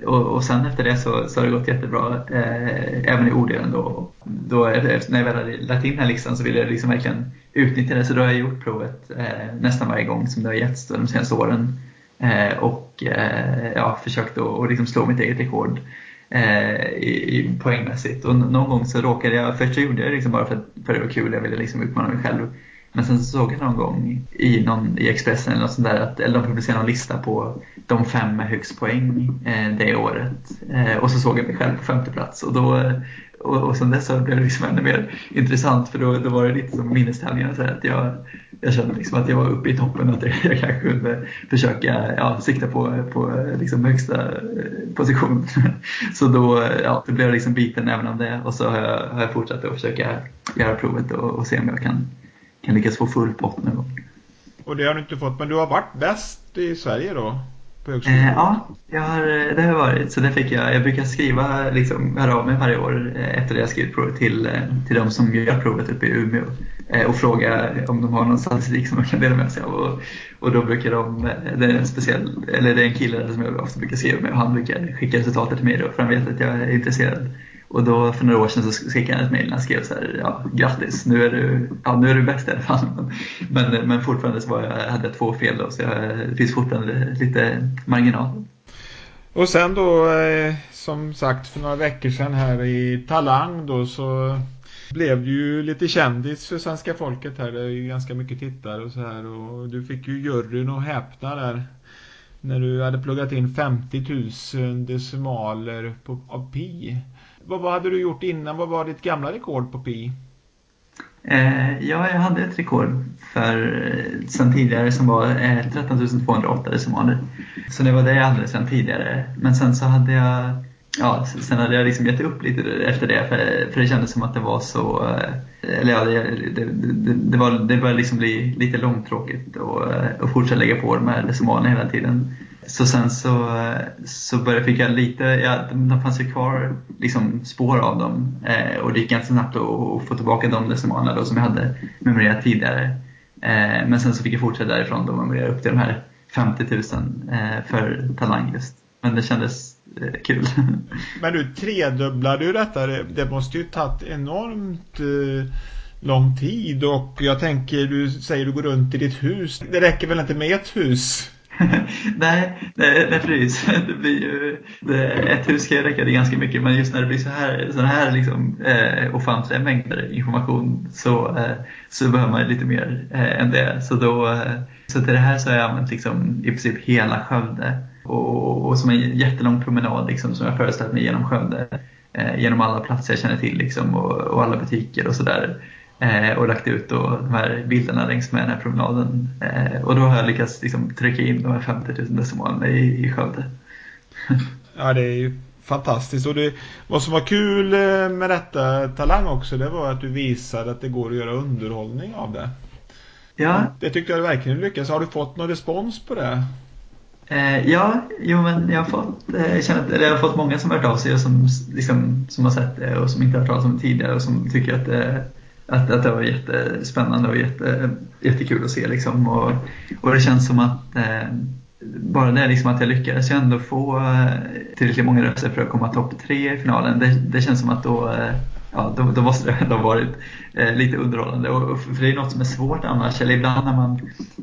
Speaker 1: Och, och sen efter det så, så har det gått jättebra eh, även i orddelen. Då, då, när jag väl hade lagt in den här listan så ville jag liksom verkligen utnyttja det så då har jag gjort provet eh, nästan varje gång som det har getts de senaste åren. Eh, och eh, ja, försökt att liksom slå mitt eget rekord eh, Eh, i, i, poängmässigt. Och någon gång så råkade jag, först så gjorde jag det liksom bara för, för det var kul, jag ville liksom utmana mig själv. Men sen så såg jag någon gång i, någon, i Expressen eller något sånt där att eller de publicerade någon lista på de fem med högst poäng eh, det året. Eh, och så såg jag mig själv på femte plats och då, och, och sen dess så blev det liksom ännu mer intressant för då, då var det lite som minnestävlingar. Så att jag, jag kände liksom att jag var uppe i toppen och att jag, <laughs> jag kanske kunde försöka ja, sikta på, på liksom högsta eh, position. <laughs> Så då, ja, då blev jag liksom biten även av det och så har jag, har jag fortsatt att försöka göra provet och, och se om jag kan, kan lyckas få full pott nu.
Speaker 2: Och det har du inte fått, men du har varit bäst i Sverige då?
Speaker 1: På högskolan? Eh, ja, jag har, eh, det har varit. Så det fick jag. Jag brukar skriva, liksom, höra av mig varje år eh, efter det jag skrivit provet till, eh, till de som gör provet uppe i Umeå och fråga om de har någon statistik som de kan dela med sig av. Och, och då brukar de, det är en speciell, eller det är en kille som jag ofta brukar skriva med och han brukar skicka resultatet till mig då för han vet att jag är intresserad. Och då för några år sedan så skickade han ett mejl och skrev så här, ja grattis, nu är du, ja, nu är du bäst i alla fall. Men, men, men fortfarande så var jag, hade jag två fel då, så jag, det finns fortfarande lite marginal.
Speaker 2: Och sen då, eh, som sagt för några veckor sedan här i Talang då så blev du ju lite kändis för svenska folket här. Det är ju ganska mycket tittare och så här. Och du fick ju juryn att häpna där. När du hade pluggat in 50 000 decimaler på, av pi vad, vad hade du gjort innan? Vad var ditt gamla rekord på pi?
Speaker 1: Eh, ja, jag hade ett rekord för eh, sen tidigare som var eh, 13 208 decimaler. Så det var det jag hade sen tidigare. Men sen så hade jag Ja, sen hade jag liksom gett upp lite efter det för, för det kändes som att det var så eh, eller ja, det, det, det, det, var, det började liksom bli lite långtråkigt och, eh, och fortsätta lägga på de här decimalerna hela tiden. Så sen så, så började, fick jag lite, ja, de fanns ju kvar liksom spår av dem eh, och det gick ganska snabbt att få tillbaka de decimalerna då som jag hade memorerat tidigare. Eh, men sen så fick jag fortsätta därifrån då och memorera upp till de här 50 000 eh, för Talang just. Men det kändes eh, kul. <laughs>
Speaker 2: Men du tredubblade ju detta, det måste ju tagit enormt eh, lång tid och jag tänker, du säger du går runt i ditt hus. Det räcker väl inte med ett hus? <laughs>
Speaker 1: nej, nej, nej precis. Det blir ju, det, ett hus kan ju räcka det ganska mycket men just när det blir så här, så här liksom, eh, ofantliga mängder information så, eh, så behöver man lite mer eh, än det. Så, då, eh, så till det här så har jag använt liksom, i princip hela Skövde och, och som en jättelång promenad liksom, som jag föreställt mig genom Skövde. Eh, genom alla platser jag känner till liksom, och, och alla butiker och sådär. Eh, och lagt ut då de här bilderna längs med den här promenaden. Eh, och då har jag lyckats liksom trycka in de här 50 000 decimalerna i, i Skövde. <laughs>
Speaker 2: ja, det är ju fantastiskt. Och det, vad som var kul eh, med detta Talang också, det var att du visade att det går att göra underhållning av det. Ja. Det tyckte jag verkligen lyckades. Har du fått någon respons på det?
Speaker 1: Eh, ja, jo men jag har fått, eh, jag, känner att, eller jag har fått många som har hört av sig och som, liksom, som har sett det och som inte har hört talas om det tidigare och som tycker att det att, att det var jättespännande och jätte, jättekul att se. Liksom. Och, och det känns som att eh, bara det liksom att jag lyckades ju ändå få eh, tillräckligt många röster för att komma topp tre i finalen. Det, det känns som att då, eh, ja, då, då måste det ändå ha varit eh, lite underhållande. Och, för det är något som är svårt annars. Eller ibland när man,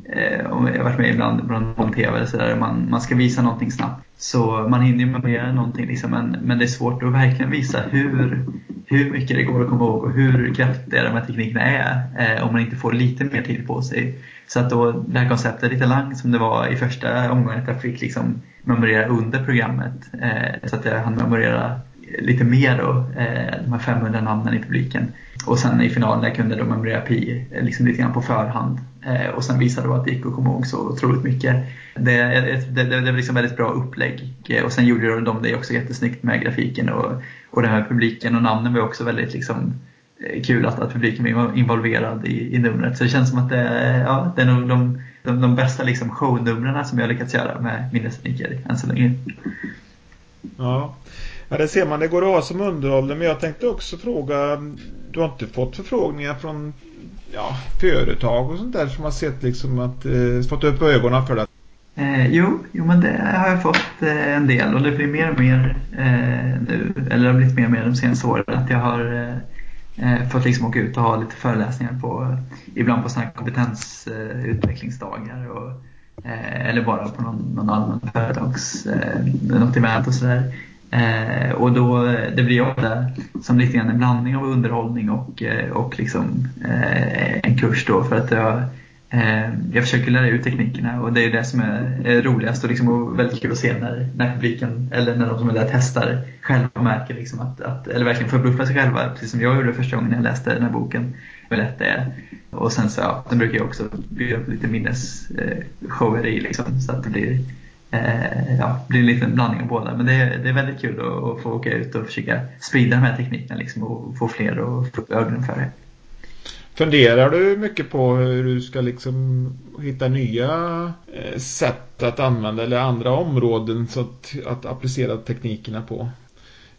Speaker 1: eh, jag har varit med ibland på TV eller sådär, man, man ska visa någonting snabbt. Så man hinner ju med någonting liksom, men, men det är svårt att verkligen visa hur, hur mycket det går att komma ihåg och hur kraftiga de här teknikerna är eh, om man inte får lite mer tid på sig. Så att då det här konceptet lite lang som det var i första omgången att jag fick liksom memorera under programmet eh, så att jag hann memorera lite mer då, eh, de här 500 namnen i publiken. Och sen i finalen jag kunde de memorera Pi eh, liksom lite grann på förhand. Eh, och sen visade det att det gick att komma ihåg så otroligt mycket. Det, det, det, det var liksom väldigt bra upplägg. Och sen gjorde de det också jättesnyggt med grafiken och, och den här publiken och namnen var också väldigt liksom kul att, att publiken var involverad i, i numret. Så det känns som att det, ja, det är nog de, de, de bästa liksom shownumren som jag lyckats göra med minnesniker än så länge.
Speaker 2: Ja. Ja, det ser man. Det går att ha som underhållning. Men jag tänkte också fråga. Du har inte fått förfrågningar från ja, företag och sånt där som har sett liksom att eh, fått upp ögonen för det?
Speaker 1: Eh, jo, jo, men det har jag fått eh, en del och det blir mer och mer eh, nu. Eller det har blivit mer och mer de senaste åren. Att jag har eh, eh fått liksom åka ut och ha lite föreläsningar på ibland på sådana kompetensutvecklingsdagar. Och, eh, eller bara på någon, någon allmän företags, eh, något event och sådär. Eh, och då, det blir ofta som lite grann en blandning av underhållning och, eh, och liksom, eh, en kurs då för att jag, eh, jag försöker lära ut teknikerna och det är det som är, roligast och, liksom, och väldigt kul att se när, när publiken eller när de som är där testar själva märker liksom att, att, eller verkligen förbluffar sig själva precis som jag gjorde första gången jag läste den här boken hur lätt det är. Och sen så, ja, den brukar jag också bjuda på lite minnesshower eh, i liksom, så att det blir eh, ja, blir en liten blandning av båda. Men det är, det är väldigt kul att, att få åka ut och försöka sprida de här teknikerna liksom, och få fler att få upp ögonen för det.
Speaker 2: Funderar du mycket på hur du ska liksom hitta nya eh, sätt att använda eller andra områden så att, att applicera teknikerna på?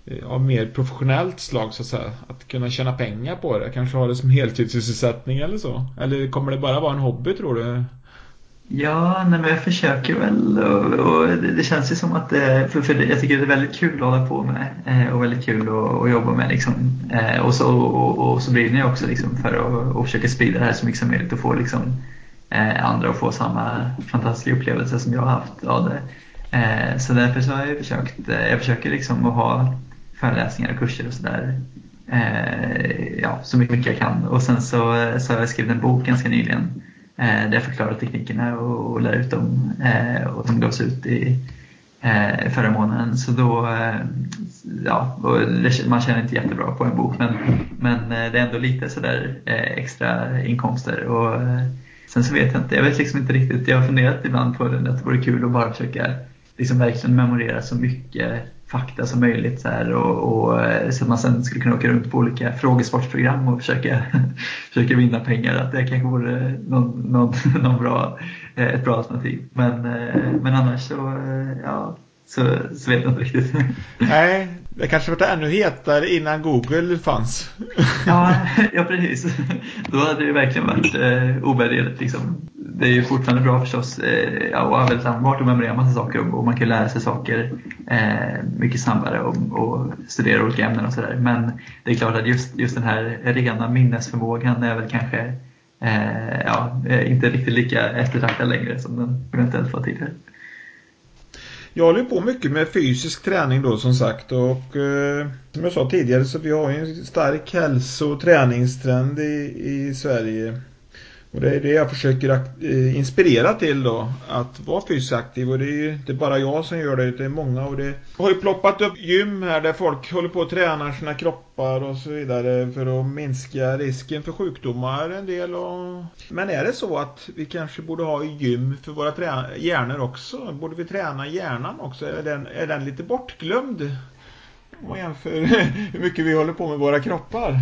Speaker 2: Eh, av mer professionellt slag så att säga. Att kunna tjäna pengar på det. Kanske ha det som heltidssysselsättning eller så. Eller kommer det bara vara en hobby tror du?
Speaker 1: Ja, nej, men jag försöker väl och, och det, det, känns ju som att det, för, för jag tycker det är väldigt kul att hålla på med eh, och väldigt kul att, att jobba med liksom. Eh, och, så, och, och, så brinner jag också liksom för att och försöka sprida det här så mycket som möjligt och få liksom, eh, andra att få samma fantastiska upplevelse som jag har haft av det. Så därför så har jag försökt, jag försöker liksom att ha föreläsningar och kurser och sådär ja, så mycket jag kan. Och sen så, så har jag skrivit en bok ganska nyligen Eh, där jag förklarar teknikerna och, och lär ut dem eh, och de gavs ut i eh, förra månaden. Så då, eh, ja, man tjänar inte jättebra på en bok men, men eh, det är ändå lite sådär eh, extra inkomster. Och, sen så vet jag inte, jag vet liksom inte riktigt, jag har funderat ibland på det, att det vore kul att bara försöka liksom verkligen memorera så mycket fakta som möjligt så, här, och, och, eh, så att man sen skulle kunna åka runt på olika frågesportsprogram och försöka, <laughs> försöka vinna pengar. Att det kanske vore någon, någon, <laughs> någon bra, eh, ett bra alternativ. Men, eh, men annars så, ja, så, så vet jag inte riktigt. <laughs>
Speaker 2: Nej, det kanske var ännu hetare innan Google fanns. <laughs>
Speaker 1: ja, ja, precis. Då hade det verkligen varit eh, ovärderligt. Liksom. Det är ju fortfarande bra förstås eh, ja, och väldigt användbart att memorera massa saker och man kan lära sig saker eh, mycket snabbare och, och, studera olika ämnen och sådär. Men det är klart att just, just den här rena minnesförmågan är väl kanske eh, ja, inte riktigt lika eftertraktad längre som den eventuellt var tidigare.
Speaker 2: Jag håller på mycket med fysisk träning då som sagt och eh, som jag sa tidigare så vi har ju en stark hälso- och träningstrend i, i Sverige. Och det är det jag försöker eh, inspirera till då, att vara fysiskt aktiv och det är ju inte bara jag som gör det, det är många och det har ju ploppat upp gym här där folk håller på att tränar sina kroppar och så vidare för att minska risken för sjukdomar en del och... Men är det så att vi kanske borde ha gym för våra hjärnor också? Borde vi träna hjärnan också? Är den, är den lite bortglömd? Om man jämför <laughs> hur mycket vi håller på med våra kroppar.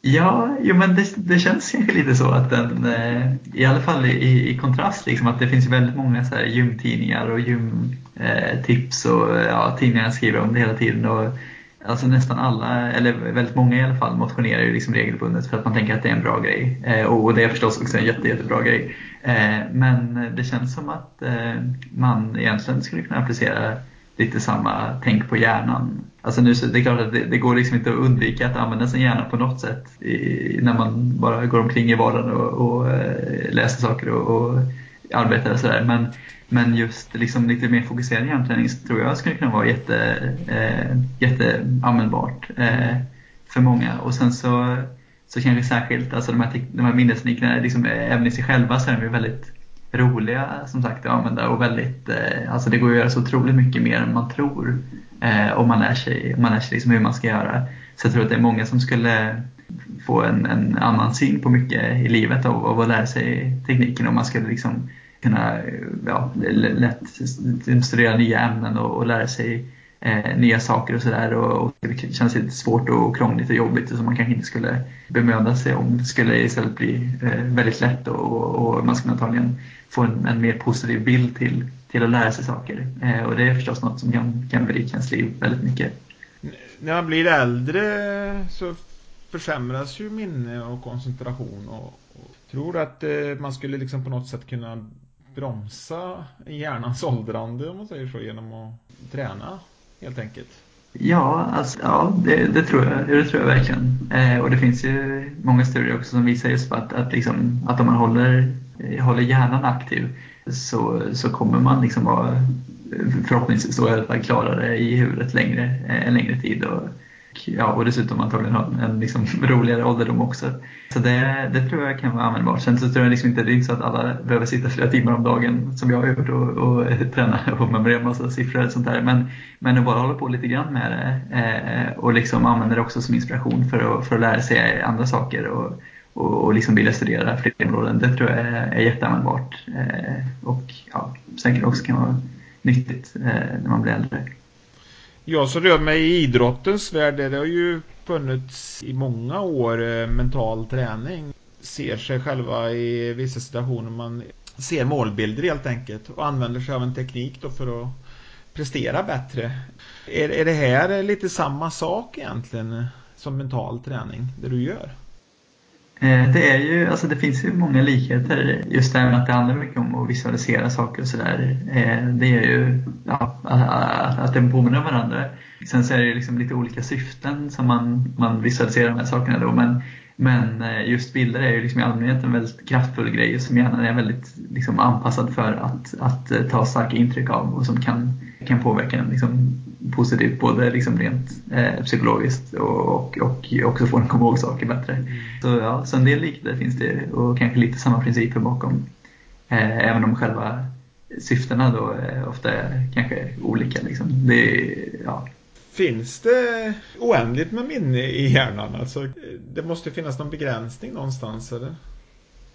Speaker 1: Ja, jo, men det, det känns kanske <laughs> lite så att den, eh, i alla fall i, i kontrast, liksom, att det finns väldigt många så här gymtidningar och gymtips eh, och eh, ja, tidningarna skriver om det hela tiden. Och, alltså nästan alla, eller väldigt många i alla fall, motionerar ju liksom regelbundet för att man tänker att det är en bra grej. Eh, och det är förstås också en jätte, jättebra grej. Eh, men det känns som att eh, man egentligen skulle kunna applicera lite samma tänk på hjärnan. Alltså nu, det är klart att det, det, går liksom inte att undvika att använda sin hjärna på något sätt i, när man bara går omkring i vardagen och, och eh, läser saker och, och arbetar och sådär. Men, men just liksom lite mer fokuserad hjärnträning tror jag skulle kunna vara jätte, eh, jätteanvändbart eh, för många. Och sen så, så kanske särskilt alltså de här, de här minnesteknikerna, liksom, eh, även i sig själva så är de ju väldigt roliga som sagt att använda och väldigt, eh, alltså det går att göra så otroligt mycket mer än man tror eh, och man lär sig, man lär sig liksom hur man ska göra. Så jag tror att det är många som skulle få en, en annan syn på mycket i livet av, av att lära sig tekniken och man skulle liksom kunna ja, lätt studera nya ämnen och, och lära sig eh, nya saker och sådär och, och det känns lite svårt och krångligt och jobbigt som man kanske inte skulle bemöda sig om. Det skulle istället bli eh, väldigt lätt och, och, man skulle antagligen få en, en, mer positiv bild till, till att lära sig saker. Eh, och det är förstås något som kan, kan berika ens liv väldigt mycket.
Speaker 2: När man blir äldre så försämras ju minne och koncentration och, och tror du att eh, man skulle liksom på något sätt kunna bromsa hjärnans åldrande om man säger så genom att träna helt enkelt?
Speaker 1: Ja, alltså, ja det, det, tror jag, det tror jag verkligen. Eh, och det finns ju många studier också som visar just på att, att, liksom, att om man håller, håller hjärnan aktiv så, så kommer man liksom vara förhoppningsvis då i alla fall klarare i huvudet längre, eh, en längre tid. Och, ja, och dessutom antagligen ha en liksom, roligare ålderdom också. Så det, det tror jag kan vara användbart. Sen så tror jag liksom inte, det är inte så att alla behöver sitta flera timmar om dagen som jag har gjort och, och <laughs> träna och memorera massa siffror och sånt där. Men, men att bara hålla på lite grann med det eh, och liksom använda det också som inspiration för att, för att lära sig andra saker och, och, och liksom vilja studera fler områden. Det tror jag är, är jätteanvändbart eh, och ja, säkert också kan vara nyttigt eh, när man blir äldre.
Speaker 2: Jag som rör mig i idrottens värld, det har ju funnits i många år eh, mental träning. Ser sig själva i vissa situationer man ser målbilder helt enkelt och använder sig av en teknik då för att prestera bättre. Är, är det här lite samma sak egentligen eh, som mental träning, det du gör?
Speaker 1: Eh, det är ju, alltså det finns ju många likheter just det här med att det handlar mycket om att visualisera saker och sådär. Eh, det är ju ja, att de påminner om varandra. Sen så är det ju liksom lite olika syften som man, man visualiserar de här sakerna då. Men, men eh, just bilder är ju liksom i allmänhet en väldigt kraftfull grej som hjärnan är väldigt liksom anpassad för att, att ta starka intryck av och som kan, kan påverka en liksom positivt både liksom rent eh, psykologiskt och, och, och också få en komma ihåg saker bättre. Mm. Så, ja, så en del likheter finns det och kanske lite samma principer bakom. Eh, även om själva syftena då eh, ofta är kanske olika. Liksom. Det, ja.
Speaker 2: Finns det oändligt med minne i hjärnan? Alltså, det måste finnas någon begränsning någonstans eller?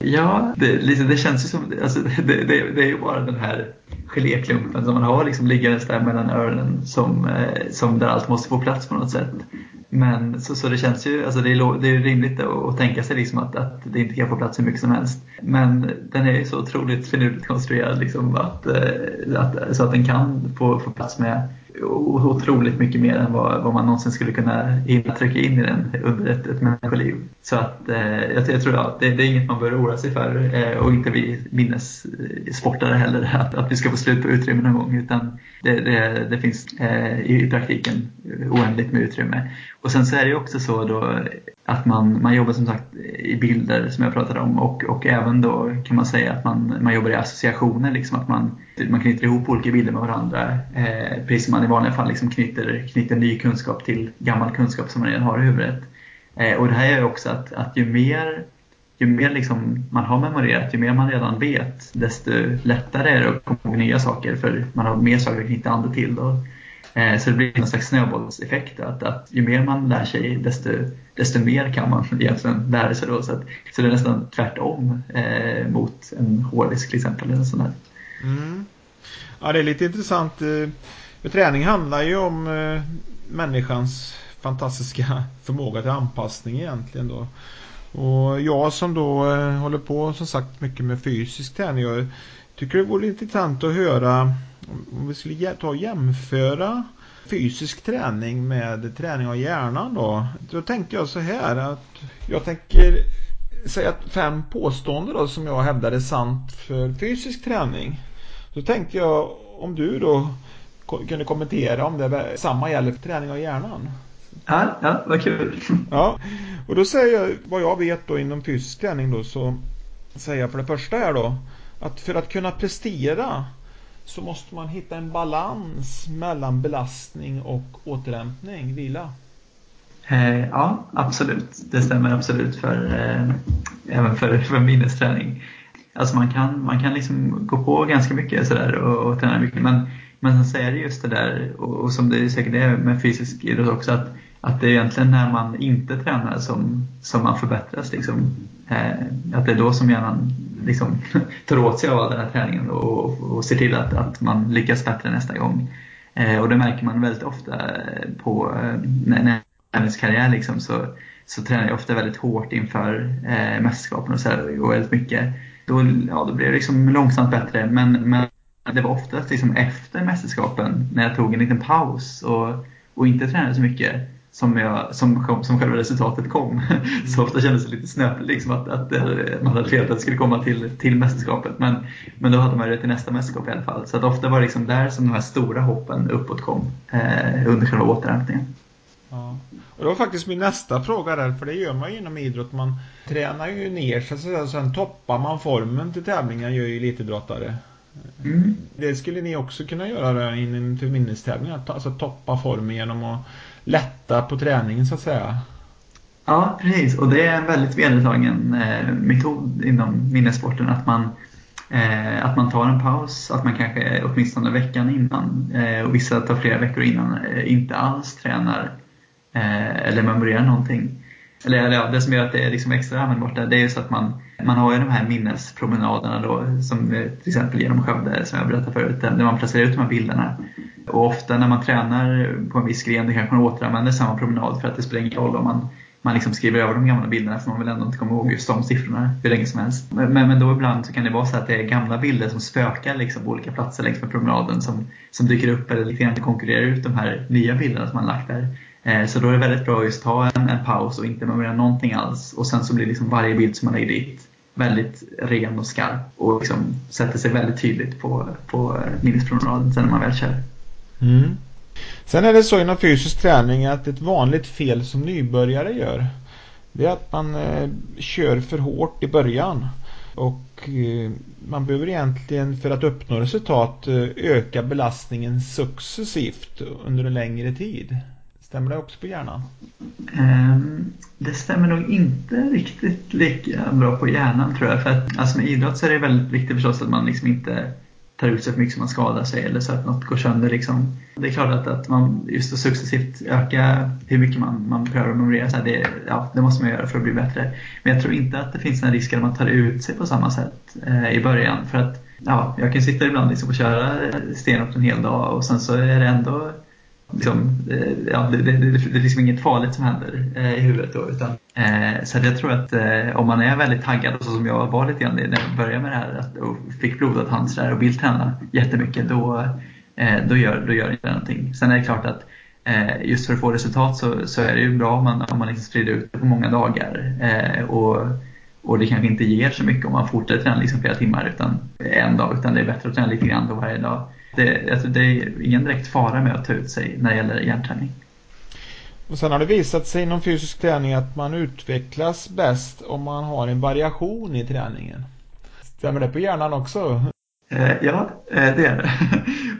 Speaker 1: Ja, det, liksom, det känns ju som, alltså, <laughs> det, det, det, är ju bara den här geléklumpen som man har liksom liggandes där mellan öronen som, eh, som där allt måste få plats på något sätt. Men så, så det känns ju, alltså det är, det är rimligt att tänka sig liksom att, att det inte kan få plats hur mycket som helst. Men den är ju så otroligt finurligt konstruerad liksom att, eh, att, så att den kan få, få plats med otroligt mycket mer än vad, vad man någonsin skulle kunna hinna trycka in i den under ett, ett människoliv. Så att eh, jag, jag, tror att det, det, är inget man bör oroa sig för eh, och inte vi minnessportare heller <laughs> att, att vi ska få slut på utrymme någon gång utan det, det, det finns eh, i, i praktiken oändligt med utrymme. Och sen så är det ju också så då att man, man jobbar som sagt i bilder som jag pratade om och, och även då kan man säga att man, man jobbar i associationer, liksom att man, man knyter ihop olika bilder med varandra eh, precis som man i vanliga fall liksom knyter, knyter ny kunskap till gammal kunskap som man redan har i huvudet. Eh, och det här gör också att, att ju mer, ju mer liksom man har memorerat, ju mer man redan vet, desto lättare är det att komma ihåg nya saker för man har mer saker att knyta an till. Då. Eh, så det blir någon slags snöbollseffekt. Att, att ju mer man lär sig desto, desto mer kan man <laughs> egentligen lära sig. Då. Så, att, så det är nästan tvärtom eh, mot en hårdisk till exempel. Eller sån här.
Speaker 2: Mm. Ja, det är lite intressant. För träning handlar ju om eh, människans fantastiska <laughs> förmåga till anpassning egentligen då. Och jag som då eh, håller på som sagt mycket med fysisk träning. Jag tycker det vore intressant att höra om vi skulle ta och jämföra fysisk träning med träning av hjärnan då. Då tänkte jag så här att jag tänker säga fem påståenden då som jag hävdar är sant för fysisk träning. Då tänkte jag om du då kunde kommentera om det samma gäller för träning av hjärnan.
Speaker 1: Ja, ja vad kul.
Speaker 2: Ja, och då säger jag vad jag vet då inom fysisk träning då så säger jag för det första här då att för att kunna prestera så måste man hitta en balans mellan belastning och återhämtning, vila.
Speaker 1: Eh, ja, absolut. Det stämmer absolut för, eh, även för, för minnesträning. Alltså man kan, man kan liksom gå på ganska mycket sådär och, och träna mycket men, men sen så är det just det där och, och som det säkert är med fysisk idrott också att, att det är egentligen när man inte tränar som, som man förbättras. Liksom. Eh, att det är då som hjärnan liksom, <laughs> tar åt sig av den här träningen och, och ser till att, att man lyckas bättre nästa gång. Eh, och det märker man väldigt ofta på eh, när, när karriär liksom, så, så tränar jag ofta väldigt hårt inför eh, mästerskapen och, så här, och väldigt mycket. Då, ja, då blir det liksom långsamt bättre men, men det var oftast liksom efter mästerskapen när jag tog en liten paus och, och inte tränade så mycket som, jag, som, som själva resultatet kom. <laughs> Så ofta kändes det lite snöpligt liksom att, att man hade fel att det skulle komma till, till mästerskapet. Men, men då hade man det till nästa mästerskap i alla fall. Så att ofta var det liksom där som de här stora hoppen uppåt kom eh, under själva återhämtningen.
Speaker 2: Ja. Och det var faktiskt min nästa fråga där, för det gör man ju inom idrott. Man tränar ju ner sig och sen toppar man formen till tävlingen, gör ju elitidrottare. Mm. Det skulle ni också kunna göra inför minnestävlingar, alltså toppa formen genom att lätta på träningen så att säga.
Speaker 1: Ja, precis. Och det är en väldigt vedertagen eh, metod inom minnessporten att man, eh, att man tar en paus, att man kanske åtminstone veckan innan eh, och vissa tar flera veckor innan eh, inte alls tränar eh, eller memorerar någonting. Eller, ja, det som gör att det är liksom extra användbart där, det är just att man, man har ju de här minnespromenaderna då, som eh, till exempel genom Skövde som jag berättade förut, där man placerar ut de här bilderna. Och ofta när man tränar på en viss gren, då kanske man återanvänder samma promenad för att det spelar ingen roll om man man liksom skriver över de gamla bilderna för man vill ändå inte komma ihåg just de siffrorna hur länge som helst. Men, men då ibland så kan det vara så att det är gamla bilder som spökar liksom på olika platser längs med promenaden som, som dyker upp eller lite grann konkurrerar ut de här nya bilderna som man lagt där. Eh, så då är det väldigt bra att just ta en, en paus och inte memorera någonting alls och sen så blir liksom varje bild som man lägger dit väldigt ren och skarp och liksom sätter sig väldigt tydligt på, på minnespromenaden sen när man väl kör.
Speaker 2: Mm. Sen är det så inom fysisk träning att ett vanligt fel som nybörjare gör det är att man eh, kör för hårt i början. Och eh, man behöver egentligen för att uppnå resultat eh, öka belastningen successivt under en längre tid. Stämmer det också på hjärnan?
Speaker 1: Um, det stämmer nog inte riktigt lika bra på hjärnan tror jag. För att alltså med idrott så är det väldigt viktigt förstås att man liksom inte tar ut sig för mycket så man skadar sig eller så att något går sönder. Liksom. Det är klart att, att man just att successivt öka hur mycket man, man behöver memorera, så här, det, ja, det måste man göra för att bli bättre. Men jag tror inte att det finns en risk att man tar ut sig på samma sätt eh, i början. För att ja, jag kan sitta ibland liksom och köra stenhårt en hel dag och sen så är det ändå liksom, eh, ja, det, det, det, det, är liksom inget farligt som händer eh, i huvudet då. Utan, eh, så jag tror att eh, om man är väldigt taggad, och så som jag var lite grann när jag började med det här att, och fick blodad hand och vill träna jättemycket, då, eh, då, gör, då gör det inte någonting. Sen är det klart att eh, just för att få resultat så, så är det ju bra om man, om man liksom sprider ut det på många dagar. Eh, och, och det kanske inte ger så mycket om man fortsätter träna liksom flera timmar utan en dag, utan det är bättre att träna lite grann då varje dag det, alltså det är ingen direkt fara med att ta ut sig när det gäller hjärnträning.
Speaker 2: Och sen har det visat sig inom fysisk träning att man utvecklas bäst om man har en variation i träningen. Stämmer det på hjärnan också?
Speaker 1: Eh, ja, eh, det är det.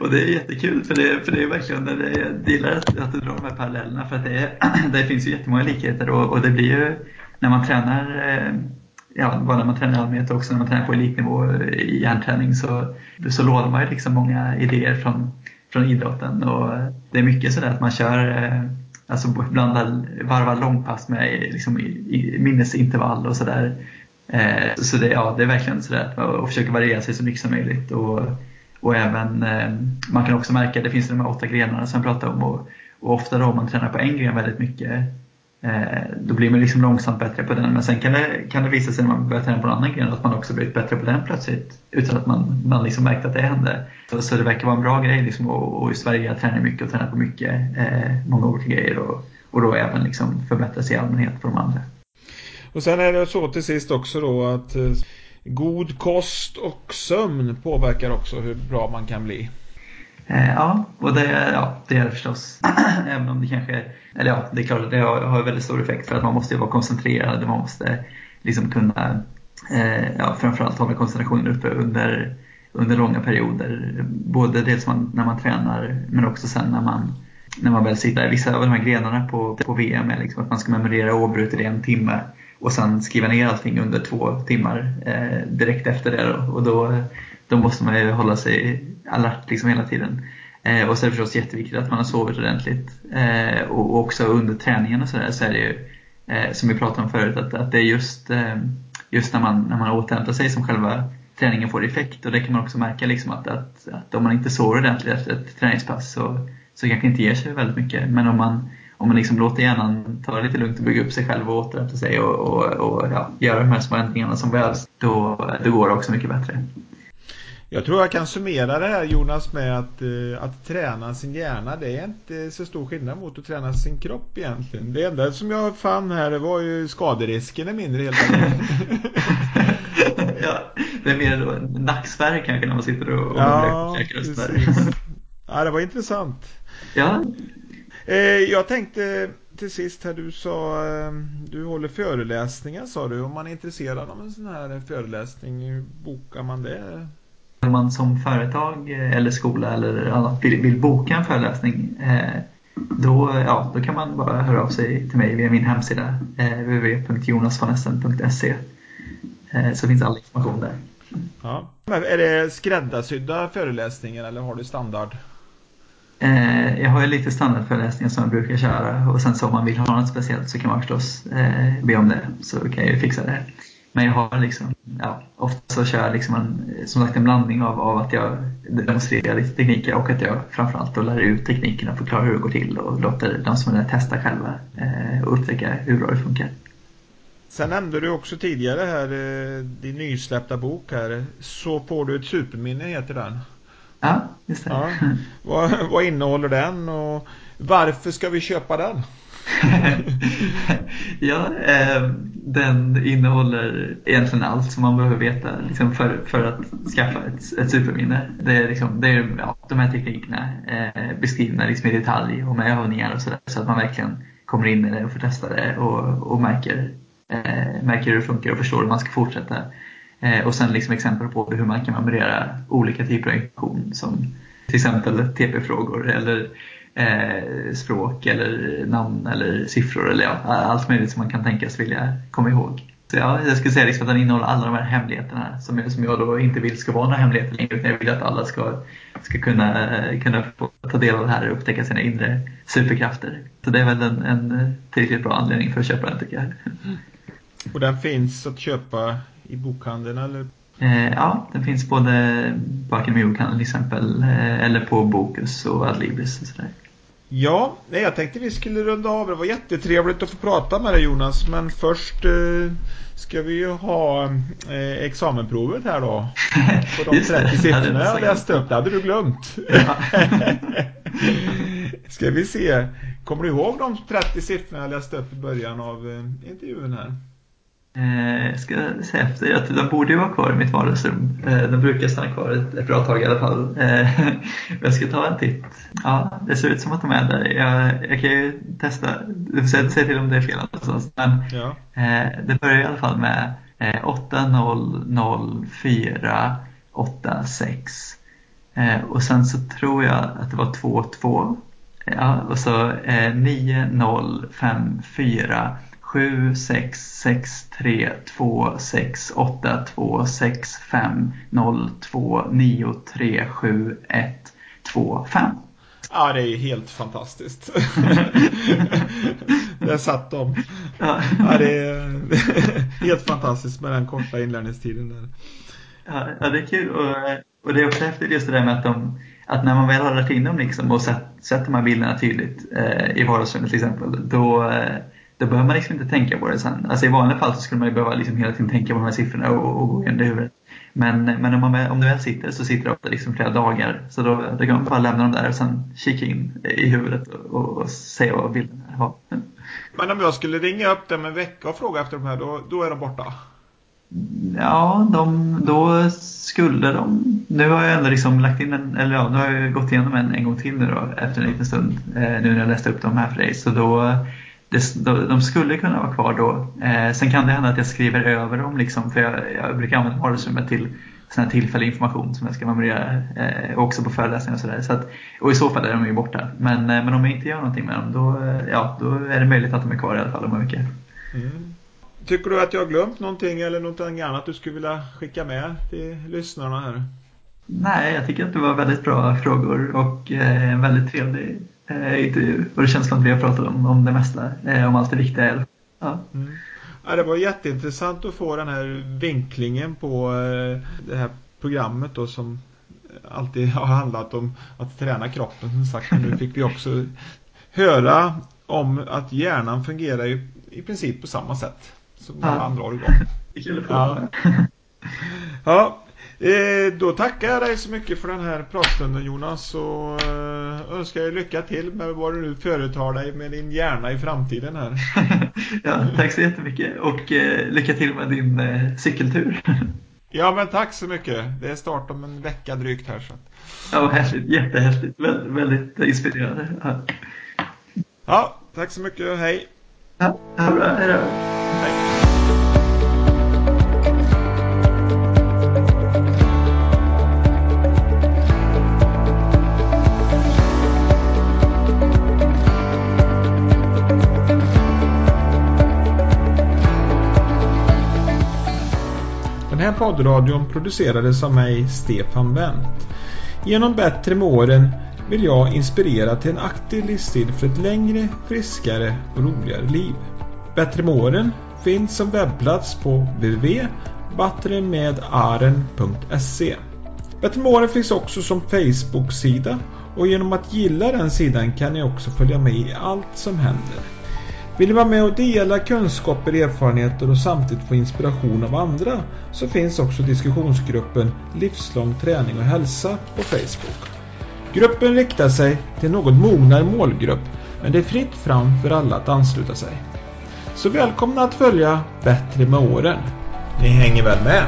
Speaker 1: <laughs> Och det är jättekul för det, för det är verkligen, jag gillar att, att du drar de här parallellerna för att det, är, <clears throat> det finns ju jättemånga likheter och, och det blir ju när man tränar eh, ja, bara när man tränar i allmänhet också när man tränar på elitnivå i hjärnträning så, så lånar man ju liksom många idéer från, från idrotten. Och det är mycket sådär att man kör eh, alltså blandar varvar långpass med liksom minnesintervall och sådär. Eh, så det, ja, det är verkligen sådär att man försöker variera sig så mycket som möjligt. Och, och även eh, man kan också märka, det finns de här åtta grenarna som jag pratade om. Och, och ofta då om man tränar på en gren väldigt mycket Eh, då blir man liksom långsamt bättre på den. Men sen kan det, kan det visa sig när man börjar träna på en annan gren att man också blivit bättre på den plötsligt. Utan att man, man liksom märkt att det hände. Så, så det verkar vara en bra grej liksom, och, och i Sverige tränar mycket och tränar på mycket, eh, många olika grejer. Och, och då även liksom förbättra sig i allmänhet på de andra.
Speaker 2: Och sen är det så till sist också då att eh, god kost och sömn påverkar också hur bra man kan bli.
Speaker 1: Eh, ja, och det, ja, det är det förstås. <clears throat> Även om det kanske, eller ja, det är klart att det har, har väldigt stor effekt för att man måste vara koncentrerad. Man måste liksom kunna, eh, ja, framförallt hålla koncentrationen uppe under, under långa perioder. Både dels man, när man tränar men också sen när man, när man väl sitter. Vissa av de här grenarna på, på VM är liksom att man ska memorera oavbrutet i en timme och sen skriva ner allting under två timmar eh, direkt efter det. Då. Och då, då måste man ju hålla sig alert liksom hela tiden. Eh, och så är det förstås jätteviktigt att man har sovit ordentligt. Eh, och, också under träningen och sådär så är det ju, eh, som vi pratade om förut, att, att det är just, eh, just när man, när man återhämtar sig som själva träningen får effekt. Och det kan man också märka liksom att, att, att om man inte sover ordentligt efter ett träningspass så, så kanske inte ger sig väldigt mycket. Men om man, om man liksom låter hjärnan ta det lite lugnt och bygga upp sig själv och återhämta sig och, och, och ja, göra de här små ändringarna som behövs, då, då går det också mycket bättre.
Speaker 2: Jag tror jag kan summera det här Jonas med att, uh, att träna sin hjärna det är inte så stor skillnad mot att träna sin kropp egentligen. Det enda som jag fann här det var ju skaderisken är mindre helt enkelt. <laughs>
Speaker 1: ja, det är mer då nacksvärk kanske när man sitter och, och ja,
Speaker 2: precis. <laughs> Ja, det var intressant.
Speaker 1: Ja.
Speaker 2: Eh, jag tänkte till sist här du sa eh, du håller föreläsningar sa du. Om man är intresserad av en sån här föreläsning, hur bokar man det?
Speaker 1: Om man som företag eller skola eller annat vill, vill boka en föreläsning eh, då, ja, då kan man bara höra av sig till mig via min hemsida eh, www.jonasvanessen.se eh, så finns all information där.
Speaker 2: Ja. är det skräddarsydda föreläsningar eller har du standard?
Speaker 1: Eh, jag har ju lite standardföreläsningar som jag brukar köra och sen så om man vill ha något speciellt så kan man förstås eh, be om det så kan jag ju fixa det. Men jag har liksom, ja, ofta så kör jag liksom en, som sagt en blandning av, av att jag demonstrerar lite tekniker och att jag framförallt då lär ut teknikerna, förklarar hur det går till och låter de som är där testa själva eh, och upptäcka hur bra det funkar.
Speaker 2: Sen nämnde du också tidigare här eh, din nysläppta bok här. Så får du ett superminne heter den.
Speaker 1: Ja, just det. Ja.
Speaker 2: Vad, vad innehåller den och varför ska vi köpa den? <laughs>
Speaker 1: ja, eh, den innehåller egentligen allt som man behöver veta liksom för, för att skaffa ett, ett superminne. Det är, liksom, det är ja, de här teknikerna eh, beskrivna liksom i detalj och med övningar och sådär så att man verkligen kommer in i det och får testa det och, och märker, eh, märker hur det funkar och förstår hur man ska fortsätta. Eh, och sen liksom exempel på hur man kan memorera olika typer av information som till exempel TP-frågor eller eh, språk eller namn eller siffror eller ja, allt möjligt som man kan tänkas vilja komma ihåg. Så ja, jag skulle säga liksom att den innehåller alla de här hemligheterna som jag, som jag då inte vill ska vara några hemligheter längre utan jag vill att alla ska, ska kunna, kunna få ta del av det här och upptäcka sina inre superkrafter. Så det är väl en, en tillräckligt bra anledning för att köpa den tycker jag.
Speaker 2: Och den finns att köpa i bokhandeln eller?
Speaker 1: Eh, ja, den finns både på Akademibokhandeln till exempel eh, eller på Bokus och Adlibris och sådär.
Speaker 2: Ja, jag tänkte vi skulle runda av. Det var jättetrevligt att få prata med dig Jonas. Men först eh, ska vi ju ha eh, examenprovet här då. På de 30 siffrorna jag läste upp. Det hade du glömt. Ja. <laughs> ska vi se. Kommer du ihåg de 30 siffrorna jag läste upp i början av eh, intervjun här?
Speaker 1: Eh, jag ska se efter. Jag, de borde ju vara kvar i mitt vardagsrum. Eh, de brukar stanna kvar ett, ett bra tag i alla fall. Eh, <laughs> jag ska ta en titt. Ja, det ser ut som att de är där. Jag, jag kan ju testa. Du får säga, säga till om det är fel någonstans. Men ja. det börjar i alla fall med 800486. Och sen så tror jag att det var 22. Ja, och så 9054 sju sex sex tre två sex åtta två sex fem noll två nio tre sju ett två fem.
Speaker 2: Ja, det är helt fantastiskt. <laughs> Där satt de. Ja. ja, det är <laughs> helt fantastiskt med den korta inlärningstiden där.
Speaker 1: Ja, det är kul. Och, och det är också häftigt just det där med att, de, att när man väl har lärt in dem liksom och sett de här bilderna tydligt eh, i vardagsrummet till exempel, då eh, då behöver man liksom inte tänka på det sen. Alltså i vanliga fall så skulle man ju behöva liksom hela tiden tänka på de här siffrorna och, och gå det i huvudet. Men, men om, man, om du väl sitter så sitter du ofta liksom flera dagar. Så då, då kan man bara lämna dem där och sen kika in i huvudet och, och se vad bilden har.
Speaker 2: Men om jag skulle ringa upp dem en vecka och fråga efter de här, då, då är de borta?
Speaker 1: Ja, de, då skulle de... Nu har jag ändå liksom lagt in en, eller ja, nu har jag gått igenom en, en gång till nu då, efter en liten stund. Eh, nu när jag läste upp dem här för dig. Så då det, de skulle kunna vara kvar då. Eh, sen kan det hända att jag skriver över dem, liksom, för jag, jag brukar använda vardagsrummet till sån här tillfällig information som jag ska memorera eh, också på föreläsningar och sådär. Så att, och i så fall är de ju borta. Men, eh, men om jag inte gör någonting med dem då, eh, ja, då är det möjligt att de är kvar i alla fall om en vecka. Mm.
Speaker 2: Tycker du att jag har glömt någonting eller någonting annat du skulle vilja skicka med till lyssnarna här?
Speaker 1: Nej, jag tycker att det var väldigt bra frågor och eh, en väldigt trevlig eh, intervju. Och det känns som att vi har pratat om, om det mesta, eh, om allt det viktiga. Ja.
Speaker 2: Mm. ja, det var jätteintressant att få den här vinklingen på eh, det här programmet då som alltid har handlat om att träna kroppen som sagt. Men nu fick vi också höra om att hjärnan fungerar i, i princip på samma sätt som alla andra organ. Ja. ja, Eh, då tackar jag dig så mycket för den här pratstunden Jonas och eh, önskar dig lycka till med vad du nu företar dig med din hjärna i framtiden här. <laughs>
Speaker 1: ja, tack så jättemycket och eh, lycka till med din eh, cykeltur. <laughs>
Speaker 2: ja men tack så mycket. Det är start om en vecka drygt här. Så.
Speaker 1: Ja, härligt. Jättehäftigt. Väldigt, väldigt inspirerande. Ja.
Speaker 2: ja, tack så mycket. Hej.
Speaker 1: Ja, ha bra. Hej då.
Speaker 2: Hej. Här poddradion producerades av mig, Stefan Wendt. Genom Bättre med åren vill jag inspirera till en aktiv livsstil för ett längre, friskare och roligare liv. Bättre med åren finns som webbplats på www.battremedaren.se Bättre med åren finns också som Facebook-sida och genom att gilla den sidan kan ni också följa med i allt som händer. Vill du vara med och dela kunskaper, erfarenheter och samtidigt få inspiration av andra så finns också diskussionsgruppen Livslång träning och hälsa på Facebook. Gruppen riktar sig till något mognare målgrupp men det är fritt fram för alla att ansluta sig. Så välkomna att följa Bättre med åren. Ni hänger väl med?